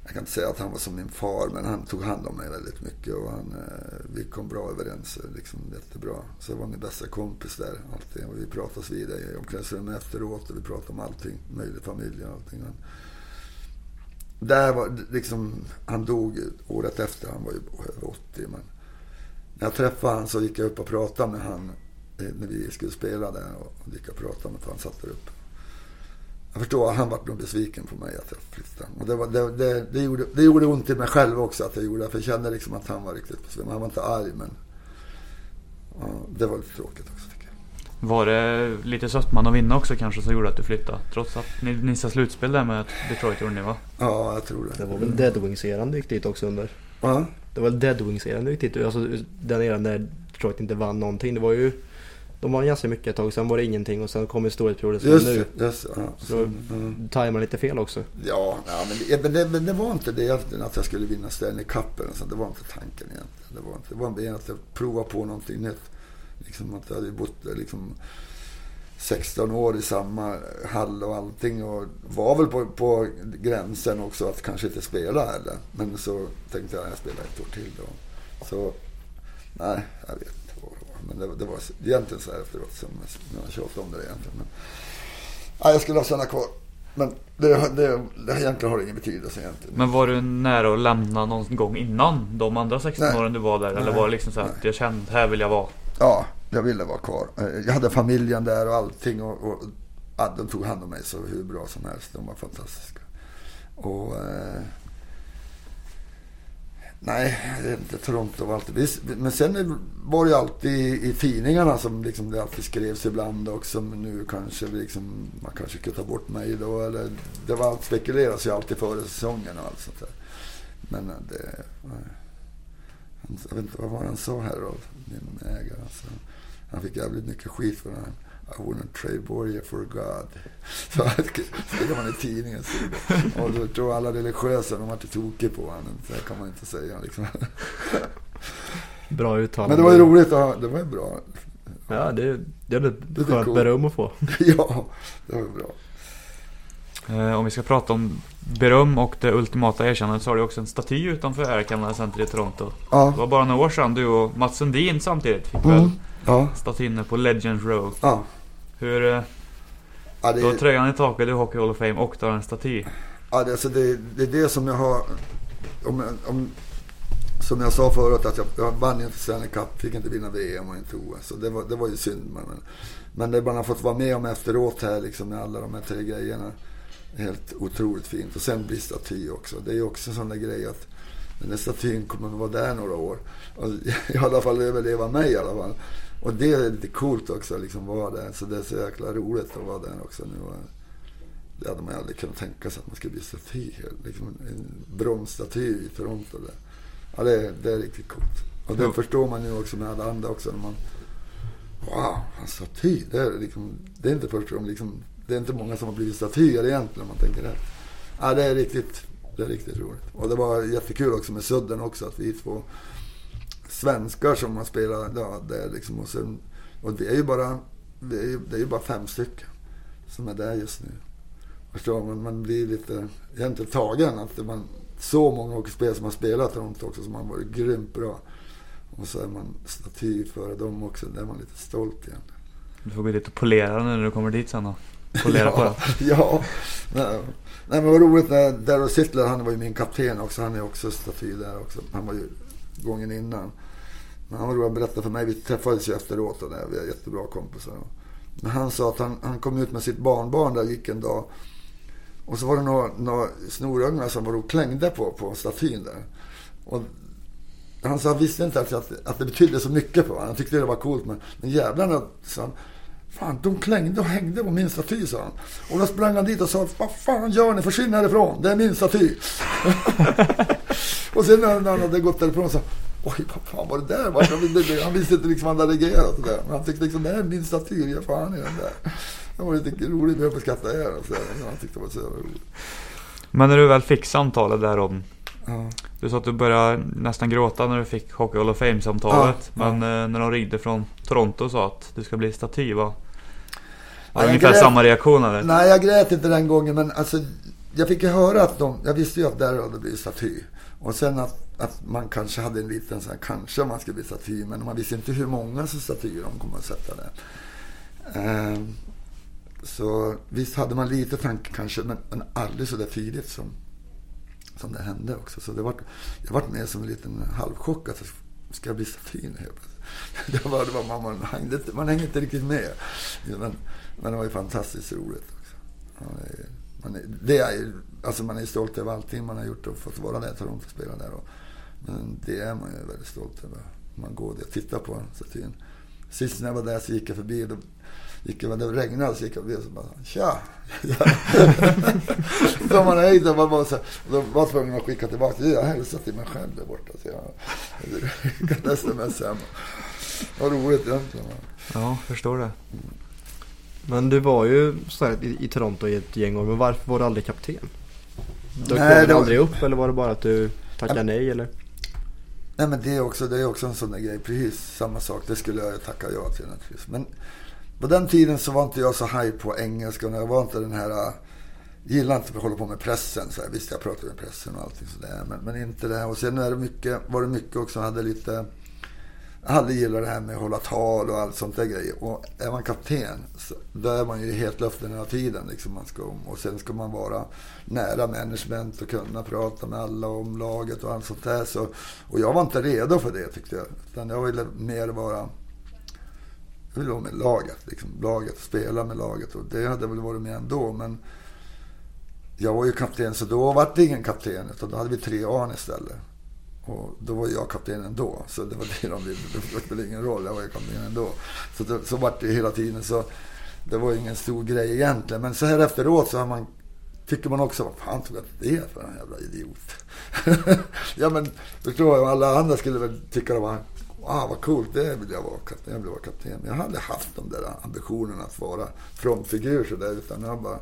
Jag kan inte säga att han var som min far, men han tog hand om mig väldigt mycket. Och han, eh, vi kom bra överens, eh, liksom jättebra. Så jag var min bästa kompis där alltid. Och vi pratades vidare i omklädningsrummet efteråt och vi pratade om allting. Möjligt familj och allting. Men där var liksom, han dog året efter, han var ju över 80. Men när jag träffade honom så gick jag upp och pratade med honom eh, när vi skulle spela där. Och gick och pratade med honom, han satt där uppe. Jag förstår att han var nog besviken på mig att jag flyttade. Och det, var, det, det, det, gjorde, det gjorde ont i mig själv också att jag gjorde det. För jag kände liksom att han var riktigt besviken. Han var inte arg men ja, det var lite tråkigt också tycker jag. Var det lite sötman att vinna också kanske som gjorde att du flyttade? Trots att ni missade slutspel där med Detroit gjorde ni va? Ja, jag tror det. Det var väl Deadwings-eran du gick dit också under? Ja. Det var Deadwings-eran du gick dit Alltså den eran när Detroit inte vann någonting. Det var ju de vann ganska mycket ett tag, sen var det ingenting och sen kom storhetsperioden som just nu. Just, ja, så mm. tajmade lite fel också. Ja, ja men, det, men, det, men det var inte det egentligen att jag skulle vinna Stanley Cup eller så. Det var inte tanken egentligen. Det var, inte, det var mer att jag provade på någonting nytt. Liksom att jag hade bott liksom 16 år i samma hall och allting och var väl på, på gränsen också att kanske inte spela eller. Men så tänkte jag att jag spelar ett år till då. Så, nej, jag vet men det, det var egentligen så här efteråt som jag tjatat om det egentligen. Men, ja, jag skulle ha stannat kvar. Men det, det, det egentligen har ingen betydelse egentligen. Men var du nära att lämna någon gång innan de andra 16 nej. åren du var där? Nej. Eller var det liksom så att jag kände, här vill jag vara? Ja, jag ville vara kvar. Eh, jag hade familjen där och allting. Och, och ja, de tog hand om mig så hur bra som helst. De var fantastiska. Och... Eh, Nej, det är inte Toronto var alltid. Men sen var det ju alltid i tidningarna som liksom det alltid skrevs ibland också. Men nu kanske liksom, man kanske skulle ta bort mig då. Eller, det var, spekuleras ju alltid före säsongen och allt sånt där. Men eh, det... Eh, jag vet inte vad var han sa här då, min ägare. Alltså, han fick jävligt mycket skit för här. I wouldn't trade Borgia for God. Så skrev man i tidningen. Och då tror alla religiösa, de vart tokiga på honom. Det kan man inte säga liksom. Bra uttalande. Men det var ju roligt. Det var ju bra. Ja, det, det är ett skönt cool. beröm att få. ja, det var bra. Eh, om vi ska prata om beröm och det ultimata erkännandet så har du också en staty utanför Air Canada Center i Toronto. Ja. Det var bara några år sedan du och Mats Sundin samtidigt fick mm. väl ja. statyn på Legends Row. Ja. Hur... Eh, ja, det, du har tröjan i taket, du Hockey Hall of Fame och du har en staty. Ja, det, alltså det, det är det som jag har... Om, om, som jag sa förut att jag, jag vann inte Stanley Cup, fick inte vinna VM och inte OS. Så det var, det var ju synd. Men, men det man har fått vara med om efteråt här liksom med alla de här tre grejerna. Helt otroligt fint. Och sen blir staty också. Det är ju också en sån där grej att den där statyn kommer att vara där några år. Och I alla fall överleva mig i alla fall. Och det är lite coolt också, liksom vara där. Så det är så jäkla roligt att vara där också nu. Det hade man aldrig kunnat tänka sig att man skulle bli staty. Liksom en bronsstaty i Toronto. Där. Ja, det, är, det är riktigt coolt. Och det förstår man ju också med alla andra också. När man, wow, en staty. Det är, liksom, det är inte första gången liksom, det är inte många som har blivit statyer egentligen om man tänker rätt. Ja, det är riktigt, det är riktigt roligt. Och det var jättekul också med Sudden också att vi två svenskar som har spelat ja, där liksom. Och, sen, och det är ju bara, det är ju, det är ju bara fem stycken som är där just nu. Förstår man? Man blir lite, egentligen tagen att det man så många hockeyspelare som har spelat runt också som har varit grymt bra. Och så är man staty före dem också. Där är man lite stolt igen. Du får gå dit och polera när du kommer dit sen då. Polera ja, på det. Ja. Nej, nej men vad roligt. Darrow Sittler, han var ju min kapten också. Han är också staty där också. Han var ju gången innan. Men han var rolig att berätta för mig. Vi träffades ju efteråt och där. Vi är jättebra kompisar. Men han sa att han, han kom ut med sitt barnbarn där gick en dag. Och så var det några, några snorungar som var och klängde på, på statyn där. Och han sa, han visste inte att, att det betydde så mycket för honom. Han tyckte det var coolt. Men, men jävlarna, sa han, Fan, de klängde och hängde på min staty, sa han. Och då sprang han dit och sa, vad fan gör ni? Försvinn härifrån, det är min staty. och sen när han hade gått därifrån så Oj, vad fan var det där? Han visste inte liksom vad han hade reagerat. Men han tyckte liksom, det här är min staty, jag fan i den där. Det var lite roligt, jag skratta ihjäl. Han tyckte det var så roligt. Men när du väl fick samtalet där om Ja. Du sa att du började nästan gråta när du fick Hockey Hall of Fame-samtalet. Ja, men ja. Eh, när de ringde från Toronto och sa att du ska bli staty, var, var ungefär grät, samma reaktion eller? Nej, jag grät inte den gången. Men alltså, jag fick ju höra att de, jag visste ju att där hade blivit staty. Och sen att, att man kanske hade en liten sån här, kanske man skulle bli staty. Men man visste inte hur många statyer de kommer att sätta där. Ehm, så visst hade man lite tanke kanske, men, men aldrig så där tidigt som, som det hände också. Så det var, jag var med som en liten halvchock att ska jag bli statyn helt plötsligt. Det var, det var, man, man, hängde, man hängde inte riktigt med. Men, men det var ju fantastiskt roligt. Också. Man är, man är, det är, alltså man är stolt över allting man har gjort och fått vara där, i Toronto och spela där. Och, men det är man ju väldigt stolt över. Man går där och tittar på statyn. Sist när jag var där så gick jag förbi. Då gick jag, det regnade så gick jag förbi och så bara Tja! så man höjd och man var så Då var jag tvungen att skicka tillbaka. Jag hälsade till mig själv där borta. Så jag skickade sms hem. Vad roligt egentligen. Ja, förstår det. Men du var ju så här, i, i Toronto i ett gäng år. Men varför var du aldrig kapten? Du nej, kom aldrig upp eller var det bara att du tackade nej eller? Nej men det är också, det är också en sån där grej. Precis samma sak. Det skulle jag tacka ja till naturligtvis. Men på den tiden så var inte jag så haj på engelska. Och jag var inte den här... Äh, gillade inte att hålla på med pressen. Så här. Visst, jag pratade med pressen och allting sådär. Men, men inte det. Och sen är det mycket, var det mycket också. Jag hade lite... Alla gillar det här med att hålla tal och allt sånt där grejer. Och är man kapten, så då är man ju helt löften hela tiden. Liksom man ska, och sen ska man vara nära management och kunna prata med alla om laget och allt sånt där. Så, och jag var inte redo för det tyckte jag. Utan jag ville mer vara jag ville vara med laget. Liksom, laget, spela med laget. Och det hade väl varit med ändå. Men jag var ju kapten, så då var det ingen kapten. Utan då hade vi tre Arn istället. Och då var jag kapten ändå. Så det var det de ville. Det spelade ingen roll, jag var ju kapten ändå. Så, det, så var det hela tiden. Så det var ingen stor grej egentligen. Men så här efteråt så har man, tycker man också, vad fan tog jag det för en jävla idiot? ja men, förstår jag, alla andra skulle väl tycka det var ah, vad coolt, det vill jag vara kapten. Jag vill vara kapten. Men jag hade haft de där ambitionerna att vara frontfigur sådär. Utan jag bara,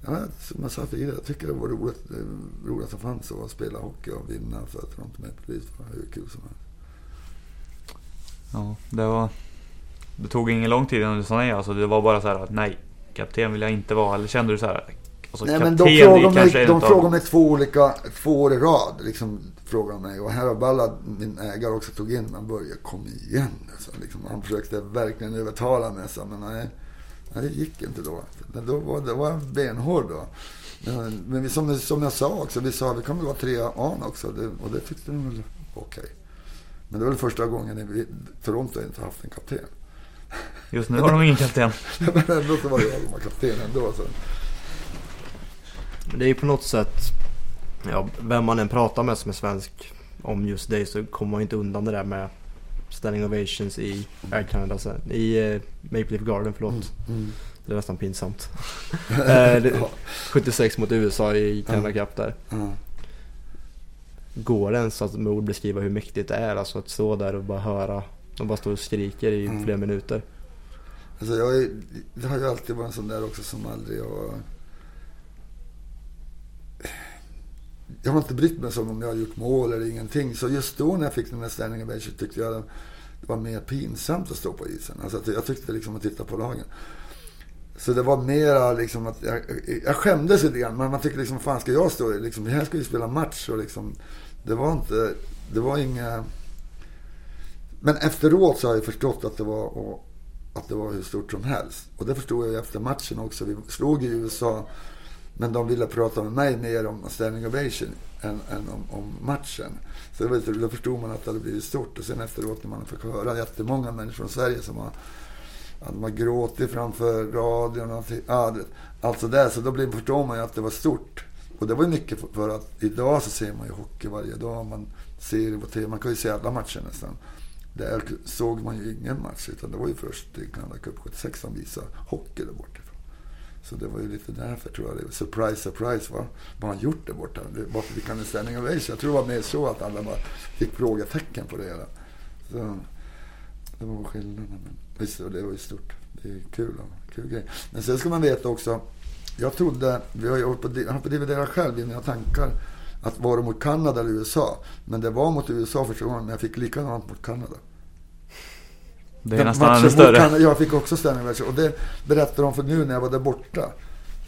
ja, som jag sa tidigare, jag tycker det var roligt. Det roligt som fanns att spela hockey och vinna för Toronto Maple Leafs. Det var hur kul som helst. Ja, det var... Det tog ingen lång tid innan du sa nej alltså. Det var bara så här att nej, kapten vill jag inte vara. Eller kände du så här? Alltså, Nej, men de frågade mig, de frågade mig två olika, två år i rad. Liksom, frågade mig. Och här har Ballad, min ägare, också tog in mig. Börje, kom igen. Alltså, liksom, han försökte verkligen övertala mig. Så, men nej, nej, det gick inte då. Då var, det var benhård då. Men, men vi, som, som jag sa också, vi sa vi väl vara tre an också. Det, och det tyckte de väl okej. Okay. Men det var väl första gången i Toronto inte haft en kapten. Just nu har de ingen kapten. men ändå så var jag som var kapten ändå. Så. Det är ju på något sätt, ja, vem man än pratar med som är svensk om just det så kommer man inte undan det där med standing ovations i Air Canada, i uh, Maple Leaf Garden, förlåt. Mm, mm. Det är nästan pinsamt. eh, 76 mot USA i Canada Cup där. Mm. Går det ens att med ord beskriva hur mäktigt det är? Alltså att stå där och bara höra. De bara står och skriker i mm. flera minuter. Alltså jag, är, det har ju alltid varit en sån där också som aldrig har jag har inte brytt mig som om jag har gjort mål eller ingenting. Så just då när jag fick den här standing ovation tyckte jag det var mer pinsamt att stå på isen. Alltså jag tyckte liksom att titta på lagen. Så det var mera liksom att jag, jag skämdes lite grann. Men man tyckte liksom, fan ska jag stå liksom, här ska vi spela match och liksom. Det var inte, det var inga... Men efteråt så har jag förstått att det var, och, att det var hur stort som helst. Och det förstod jag efter matchen också. Vi slog i USA men de ville prata med mig mer om standing ovation än, än om, om, matchen. Så det var, då förstod man att det hade blivit stort. Och sen efteråt när man fick höra jättemånga människor från Sverige som har, att de har gråtit framför radion och allt, allt sådär. Så då förstår man ju att det var stort. och det var ju mycket för, för att idag så ser man ju hockey varje dag. Man ser det på TV. Man kan ju se alla matcher nästan. Där såg man ju ingen match utan det var ju först i Canada Cup 76 som visade hockey där borta. Så det var ju lite därför tror jag Surprise, surprise vad, har han gjort där borta. Varför fick han en standing ovation? Jag tror det var mer så att alla bara fick frågetecken på det hela. Så, det var skillnaden. Men visst, det var ju stort. Det är kul. Kul grej. Men sen ska man veta också. Jag trodde, vi har ju hållit på, på dividera själv i mina tankar. Att var det mot Kanada eller USA? Men det var mot USA första gången, men jag fick likadant mot Kanada. Det är nästan ännu större. Kanada, jag fick också ovation. Och det berättade de för nu när jag var där borta.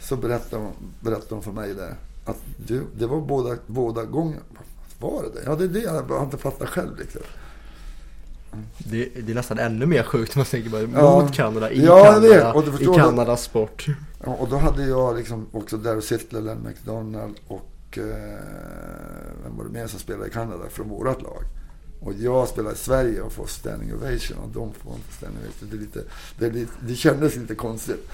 Så berättade de, berättade de för mig det. Att du, det var båda, båda gångerna. Var det det? Ja, det är det jag har inte fattat själv liksom. Det, det, är nästan ännu mer sjukt man tänker bara Ja. mot Kanada, i Ja. Kanada, Och i Kanadas sport. Ja, och då hade jag liksom också Darryl Sittler, Len McDonald och eh, vem var det mer som spelade i Kanada från vårat lag. Och jag spelar i Sverige och får standing ovation och de får inte standing ovation. Det, är lite, det, är lite, det kändes lite konstigt.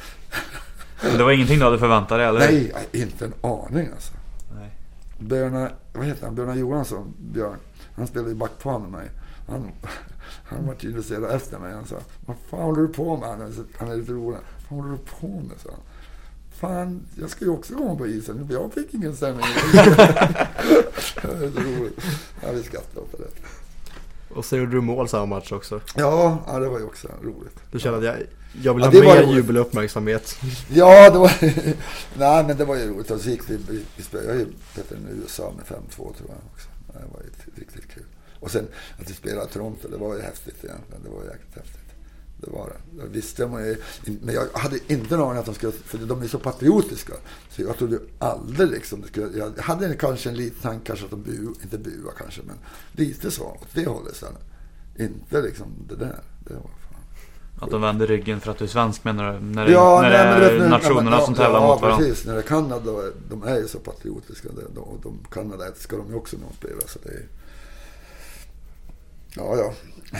Men det var ingenting du hade förväntat dig eller? Nej, inte en aning alltså. Nej. Björna, vad heter han? Björna Johansson, Björn. Han spelade i backplan med mig. Han, han var intresserad efter mig. Han sa, vad fan håller du på med? Han är, han är lite rolig. Vad håller du på med? sa han. Fan, jag ska ju också komma på isen. Jag fick ingen stämning. det är så roligt. Ja, vi skrattade åt det. Och så gjorde du mål samma match också. Ja, ja, det var ju också roligt. Du kände att jag, jag vill Ja, ha mer jubel och uppmärksamhet. Ja, det var... Nej, men det var ju roligt. Och så gick vi, vi spelade, jag har ju spelat i USA med 5-2 tror jag också. Det var ju riktigt kul. Och sen att vi spelade i Toronto, det var ju häftigt egentligen. Det var jäkligt häftigt. Det var det. Jag visste man ju, men jag hade inte en aning att de skulle, för de är så patriotiska. Så jag trodde aldrig liksom, det skulle, jag hade kanske en liten tanke kanske att de bu, inte bua kanske, men lite så åt det hållet sen. Inte liksom det där. Det var fan. Att de vänder ryggen för att du är svensk menar du? När det, Ja, när nej, det är vet nationerna ja, som tävlar ja, mot varandra? precis. När det är Kanada, de är ju så patriotiska. de- Och de, Kanada älskar de ju också när de spelar. Så det är... Ja, ja.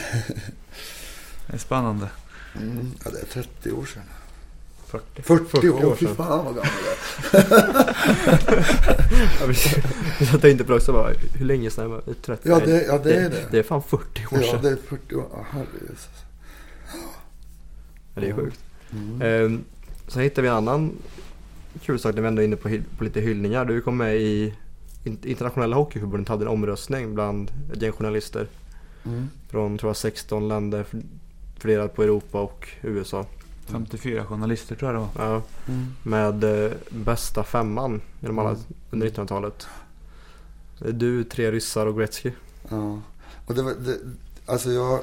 Det är spännande. Mm, ja, det är 30 år sedan. 40. 40, 40 år, år fy sedan. fan vad gammal jag är. Ja. Jag tänkte på det också bara, hur länge sedan var det? 30? Ja, det- ja, det är det. Det är fan 40 år Ja, sedan. det är 40 år. Ja, herrejösses. Ja, det är sjukt. Mm. Ehm, sen hittade vi en annan kul sak när vi ändå är inne på, på lite hyllningar. Du kom med i in- internationella hockeyförbundet hade en omröstning bland ett gäng journalister Mm. från tror jag 16 länder fördelat på Europa och USA. 54 journalister tror jag det var. Ja, Mm. med eh, bästa femman genom alla Mm. under 1900-talet. Det är Du, tre ryssar och Gretzky. Ja, och det var, det, alltså jag,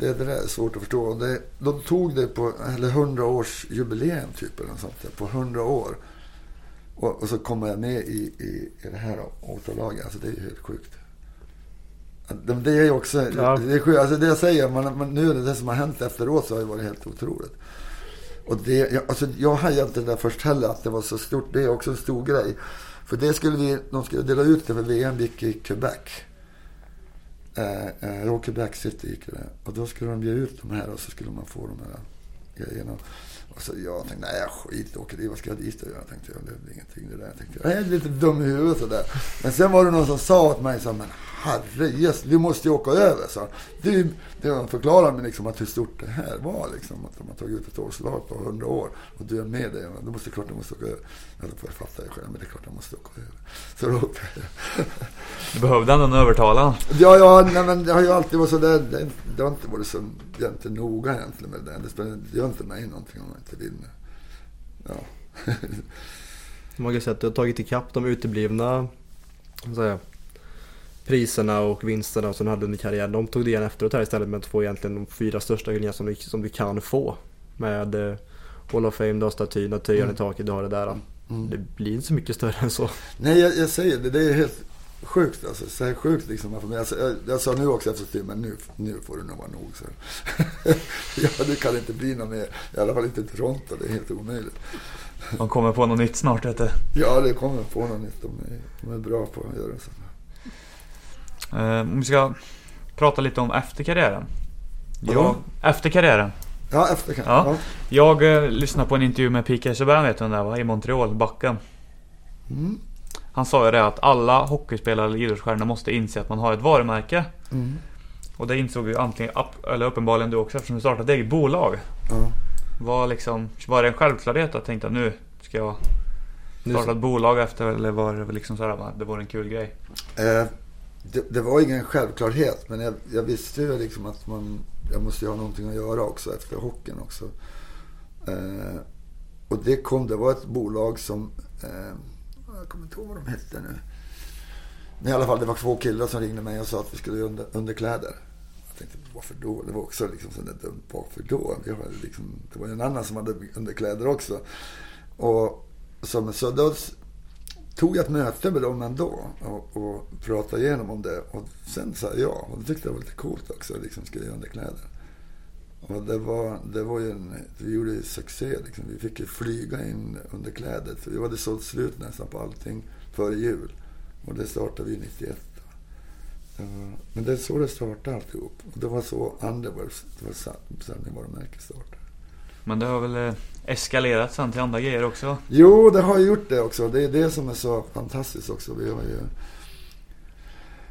det, det där är svårt att förstå. Det, de tog det på, eller 100 års jubileum typ, eller sånt på 100 år. Och, och så kommer jag med i, i, i det här återlaget. Alltså det är ju helt sjukt. Det, är ju också, Ja. det är. Alltså det jag säger, man, man, nu är det det som har hänt efteråt så har det varit helt otroligt. Och det, jag, alltså jag hajade inte det där först heller att det var så stort. Det är också en stor grej. För det skulle vi, de skulle dela ut det för VM gick i Quebec. Eh, eh, Quebec City gick det. Och då skulle de ge ut de här och så skulle man få de här grejerna. Och så jag tänkte, nej skit åker dit, vad ska jag dit och göra? Tänkte jag, det blir ingenting det där. Tänkte jag, jag är lite dum i huvudet sådär. Men sen var det någon som sa åt mig så men herre yes, du måste ju åka över. Så. Det, det förklarar mig liksom att hur stort det här var liksom. Att de har tagit ut ett årslag på 100 år och du är med det. Då måste klart jag måste åka över. Ja, då får jag fatta det själv, men det är klart jag måste åka över. Så då åkte jag. Du behövde ändå en övertalare. Ja, ja nej, men det har ju alltid varit sådär. Det, det har inte varit så egentligen noga egentligen med det där. Det gör inte mig någonting om jag inte vinner. Ja. Man kan säga att du har tagit ikapp de uteblivna säga, priserna och vinsterna som du hade under karriären. De tog det igen efteråt här istället med att få egentligen de fyra största hyllningarna som du, som du kan få. Med eh, Hall of Fame, du har statyn, och tröjan Mm. i taket, du har det där. Mm. Det blir inte så mycket större än så. Nej, jag, jag säger det. Det är helt sjukt alltså. Så här sjukt liksom. För mig. Alltså, jag, jag sa nu också efter tiden, men nu, nu får det nog vara nog. Så. ja, det kan inte bli något mer. I alla fall inte Toronto. Det är helt omöjligt. De kommer på något nytt snart vet du. Ja, det kommer på något nytt. De är, de är bra på att göra så. Eh, Om vi ska prata lite om efter karriären. Jag, efter karriären. Ja, efter kan Ja. Jag eh, lyssnade på en intervju med P.K. Subban vet du där va? I Montreal, backen. Mm. Han sa ju det att alla hockeyspelare eller idrottsstjärnor måste inse att man har ett varumärke. Mm. Och det insåg ju antingen, eller uppenbarligen du också eftersom du startade ett eget bolag. Ja. Var, liksom, var det en självklarhet att tänkte att nu ska jag starta ett bolag efter eller var det liksom sådär bara, det var en kul grej? Eh, det, det var ingen självklarhet, men jag, jag visste ju liksom att man, jag måste ha någonting att göra också efter hockeyn också. Eh, och det kom, det var ett bolag som, eh, jag kommer inte ihåg vad de hette nu. Men i alla fall, det var två killar som ringde mig och sa att vi skulle under, underkläder. Jag tänkte, varför då? Det var också liksom sådär dumt, varför då? Jag hade liksom, det var en annan som hade underkläder också. Och så, så då tog jag ett möte med dem ändå och, och pratade igenom om det. Och sen sa jag ja. Och det tyckte jag var lite coolt också, liksom skulle göra underkläder. Och det var, det var ju en, vi gjorde ju succé liksom. Vi fick ju flyga in underkläder. Så vi hade sålt slut nästan på allting före jul. Och det startade vi 91. Det var, men det är så det startade alltihop. Och det var så Underworld, det var Sändning varumärke startade. Men det har väl eh, eskalerat sen till andra grejer också? Jo, det har gjort det också. Det är det som är så fantastiskt också. Vi har ju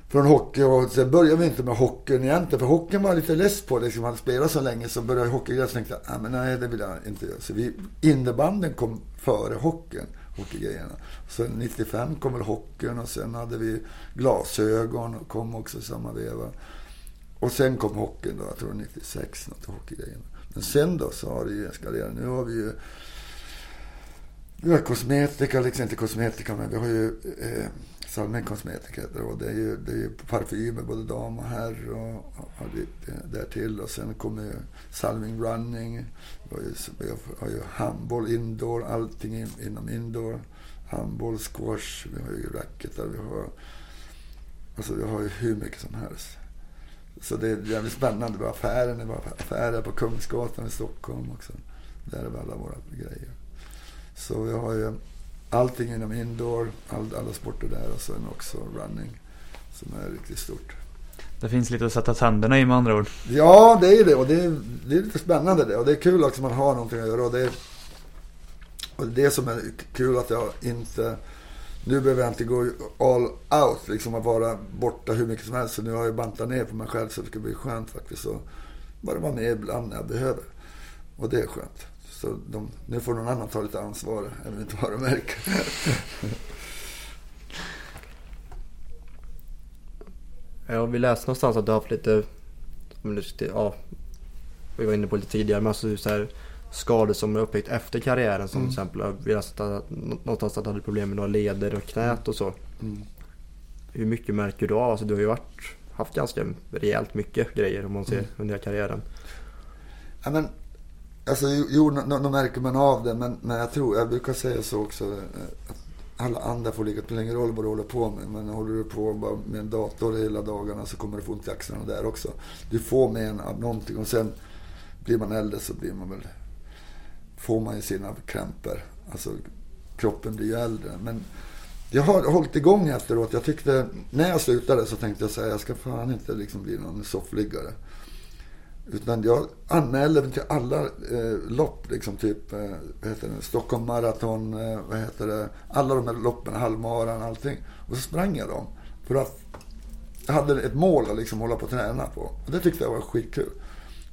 från hockey och sen började vi inte med hockeyn egentligen. För hockeyn var jag lite less på. Liksom, hade spelat så länge så började hockeygrejen. Så tänkte jag, men nej det vill jag inte göra. Så vi, innebanden kom före hockeyn, hockeygrejerna. Sen 95 kom väl hockeyn och sen hade vi glasögon och kom också i samma veva. Och sen kom hockeyn då, jag tror 96, något hockeygrejerna. Men sen då så har det ju eskalerat. Nu har vi ju vi har kosmetika, liksom inte kosmetika, men vi har ju eh, Salmen Kosmetika heter det. Och det är ju, det är ju parfymer, både dam och herr och, och lite därtill. Och sen kommer ju Salming Running. Vi har ju, har ju handboll, indoor, allting in, inom indoor. Handboll, squash, vi har ju racketar, vi har... Alltså vi har ju hur mycket som helst. Så det är jävligt spännande. Vi har affären, vi har affärer på Kungsgatan i Stockholm också. Där är alla våra grejer. Så vi har ju allting inom indoor, all, alla sporter där och sen också running som är riktigt stort. Det finns lite att sätta tänderna i med andra ord. Ja, det är det och det är, det är lite spännande det och det är kul också att man har någonting att göra och det är, och det som är kul att jag inte nu behöver jag inte gå all out, liksom att vara borta hur mycket som helst. Så nu har jag bantat ner på mig själv så det ska bli skönt faktiskt. att bara vara med ibland när jag behöver. Och det är skönt. Så de, nu får någon annan ta lite ansvar, även mitt varumärke. Ja, vi läste någonstans att du har haft lite, du- ja, vi var inne på lite tidigare, men alltså så här, skador som är upptäckt efter karriären. Som Mm. till exempel, vi läste att- någonstans att du hade problem med några leder och knät och så. Mm. Hur mycket märker du av? Alltså, du har ju varit, haft ganska rejält mycket grejer om man ser Mm. under karriären. Ja, men, alltså, jo, nu nu märker man av det, men, men jag tror, jag brukar säga så också. Eh, att alla andra får lika, det spelar ingen roll vad du håller på med. Men håller du på bara med en dator hela dagarna så kommer du få ont i axlarna där också. Du får med en av någonting och sen blir man äldre så blir man väl, får man ju sina krämpor. Alltså kroppen blir ju äldre. Men jag har hållit igång efteråt. Jag tyckte, när jag slutade så tänkte jag säga jag ska fan inte liksom bli någon soffliggare. Utan jag anmälde mig till alla eh, lopp, liksom typ eh, vad heter det, Stockholm Marathon, eh, vad heter det, alla de här loppen, halvmaran, allting. Och så sprang jag dem. För att jag hade ett mål att liksom hålla på och träna på. Och det tyckte jag var skitkul.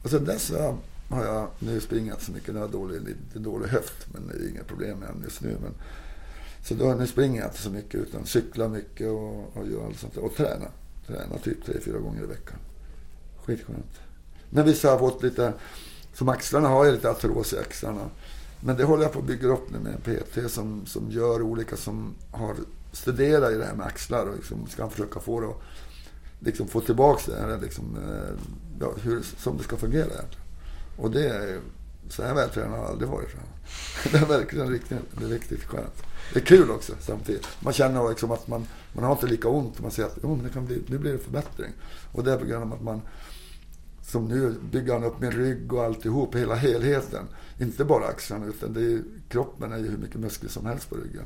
Och sen dess eh, har jag nu springat så mycket. Nu har jag dålig, lite dålig höft, men det är inga problem med den just nu. Men, så då, nu springer jag inte så mycket utan cyklar mycket och, och gör allt sånt där. Och tränar. Tränar typ tre, fyra gånger i veckan. Skitskönt. Men vissa har fått lite, som axlarna har jag lite artros i axlarna. Men det håller jag på att bygga upp nu med en PT som, som gör olika, som har studerat i det här med axlar och liksom ska försöka få det att liksom få tillbaka det här liksom, eh, ja, hur, som det ska fungera egentligen. Och det är, så här vältränad har jag aldrig varit. tror jag. Det är verkligen riktigt, det är riktigt skönt. Det är kul också samtidigt. Man känner liksom att man, man har inte lika ont. Man ser att oh, det kan bli, nu blir det förbättring. Och det är på grund av att man som nu bygger han upp min rygg och alltihop, hela helheten. Inte bara axlarna, utan det är, kroppen är ju hur mycket muskler som helst på ryggen.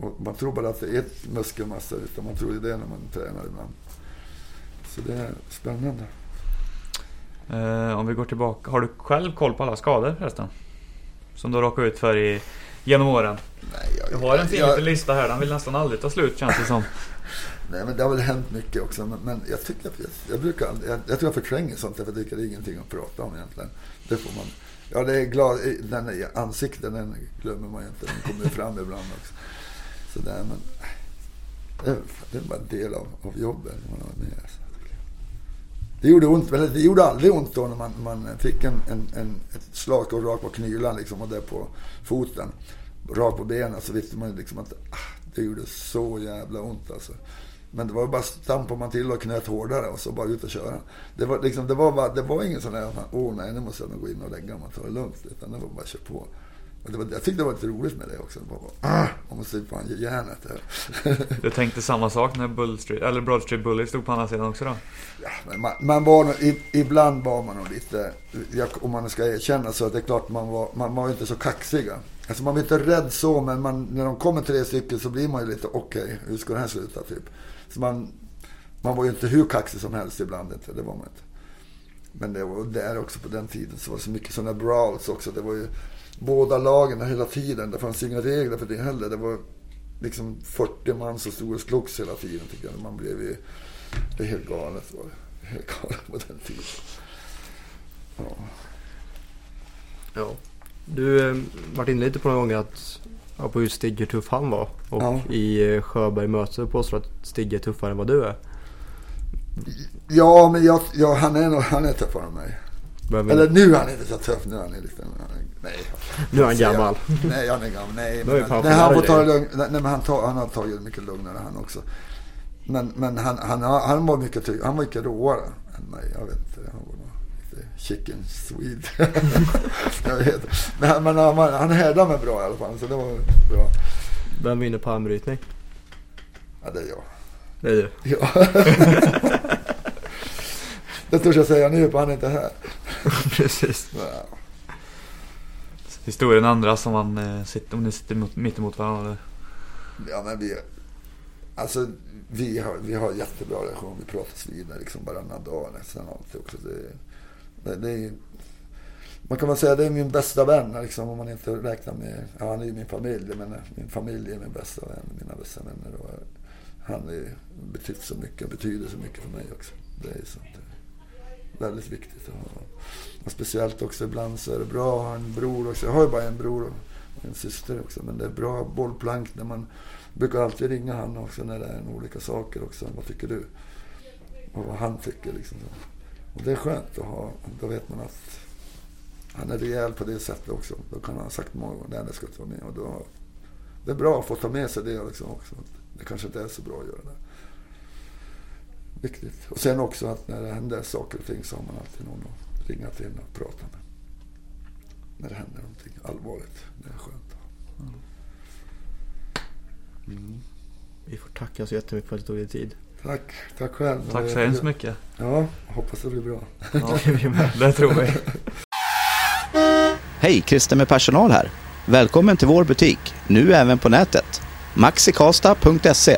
Och man tror bara att det är ett muskelmassa, utan man tror ju det när man tränar ibland. Så det är spännande. Eh, om vi går tillbaka, har du själv koll på alla skador förresten? Som du har råkat ut för i genom åren? Nej, jag, Jag har en fin jag- liten lista här, den vill nästan aldrig ta slut känns det som. Nej men det har väl hänt mycket också. Men, men jag tycker att jag, jag brukar jag, jag tror jag förtränger sånt för jag tycker det är ingenting att prata om egentligen. Det får man. Ja det är glad, den är, ansikten den glömmer man ju inte. Den kommer ju fram ibland också. Så där, men det är, det är bara en del av, av jobbet. Man har med, alltså, det gjorde ont, men det gjorde aldrig ont då när man, man fick en, en, en, ett slagskott rakt på knylan liksom och där på foten. Rakt på benen så visste man liksom att ah, det gjorde så jävla ont alltså. Men det var bara stampar man till och knöt hårdare och så bara ut och köra. Det var, liksom, det var, bara, det var ingen sån där, åh nej nu måste jag nog gå in och lägga mig och ta det lugnt. Utan det var bara att köra på. Och det var, jag tyckte det var lite roligt med det också. Var bara, ah, man måste fan ge järnet. Du tänkte samma sak när Bull Street, eller Broad Street Bully stod på andra sidan också då? Ja, man, man var, ibland var man nog lite, jag, om man ska erkänna så, att det är klart man var, man var ju inte så kaxiga. Alltså man var inte rädd så, men man, när de kommer tre stycken så blir man ju lite, okej, hur ska det här sluta typ? Så man, man var ju inte hur kaxig som helst ibland, inte, det var man inte. Men det var där också på den tiden så var det så mycket sådana brawls också. Det var ju båda lagen hela tiden. Det fanns inga regler för det heller. Det var liksom 40 man som stod och slogs hela tiden tycker jag. Man blev ju, det är helt galet var det. Helt galet på den tiden. Ja. Ja. Du har varit inne lite på några gånger att ja, på hur Stig hur tuff han var. Och Ja. i eh, Sjöberg möte påstår att Stig är tuffare än vad du är. Ja, men jag, ja, han, är nog, han är tuffare än mig. Vi- Eller nu är han inte så tuff. Nu är han lite... Nej. Nu är han jag. gammal. Nej, han är gammal. Nej, men, nej han får det. ta det lugnt. Nej, men han, tar, han har tagit mycket lugnare han också. Men, men han, han, han var mycket. Han var mycket råare än mig. Jag vet inte. Han var chicken swede. jag vet. Men, han- men han, han härdade mig bra i alla fall. Så det var bra. Vem vinner på armbrytning? Ja, det är jag. Det är du. Ja. det törs jag säga nu, för han är inte här. Precis. Ja. Historien andras om man eh, sitter, om ni sitter mot, mitt emot varandra. eller? Ja, men vi... Alltså, vi har, vi har jättebra relation. Vi pratas vidare liksom varannan dag nästan alltid också. Det, det, det är, man kan väl säga att det är min bästa vän liksom, om man inte räknar med... Ja, han är ju min familj, men eh, min familj är min bästa vän, mina bästa vänner. Och eh, han är betytt så mycket och betyder så mycket för mig också. Det är sånt eh, väldigt viktigt att ha. Och speciellt också ibland så är det bra att ha en bror också. Jag har ju bara en bror och en syster också. Men det är bra bollplank när man brukar alltid ringa han också när det är olika saker också. Vad tycker du? Och vad han tycker liksom. Och det är skönt att ha. Då vet man att han är rejäl på det sättet också. Då kan han ha sagt många gånger, nej det ska inte vara med. Och då, det är bra att få ta med sig det liksom också. Det kanske inte är så bra att göra det. Viktigt. Och sen också att när det händer saker och ting så har man alltid någon att ringa till och prata med. När det händer någonting allvarligt. Det är skönt. Mm. Vi får tacka så jättemycket för att du tog dig tid. Tack, tack själv. Tack så hemskt mycket. Ja, hoppas det blir bra. Ja, det tror vi. Hej, Christer med personal här. Välkommen till vår butik, nu även på nätet. maxikasta.se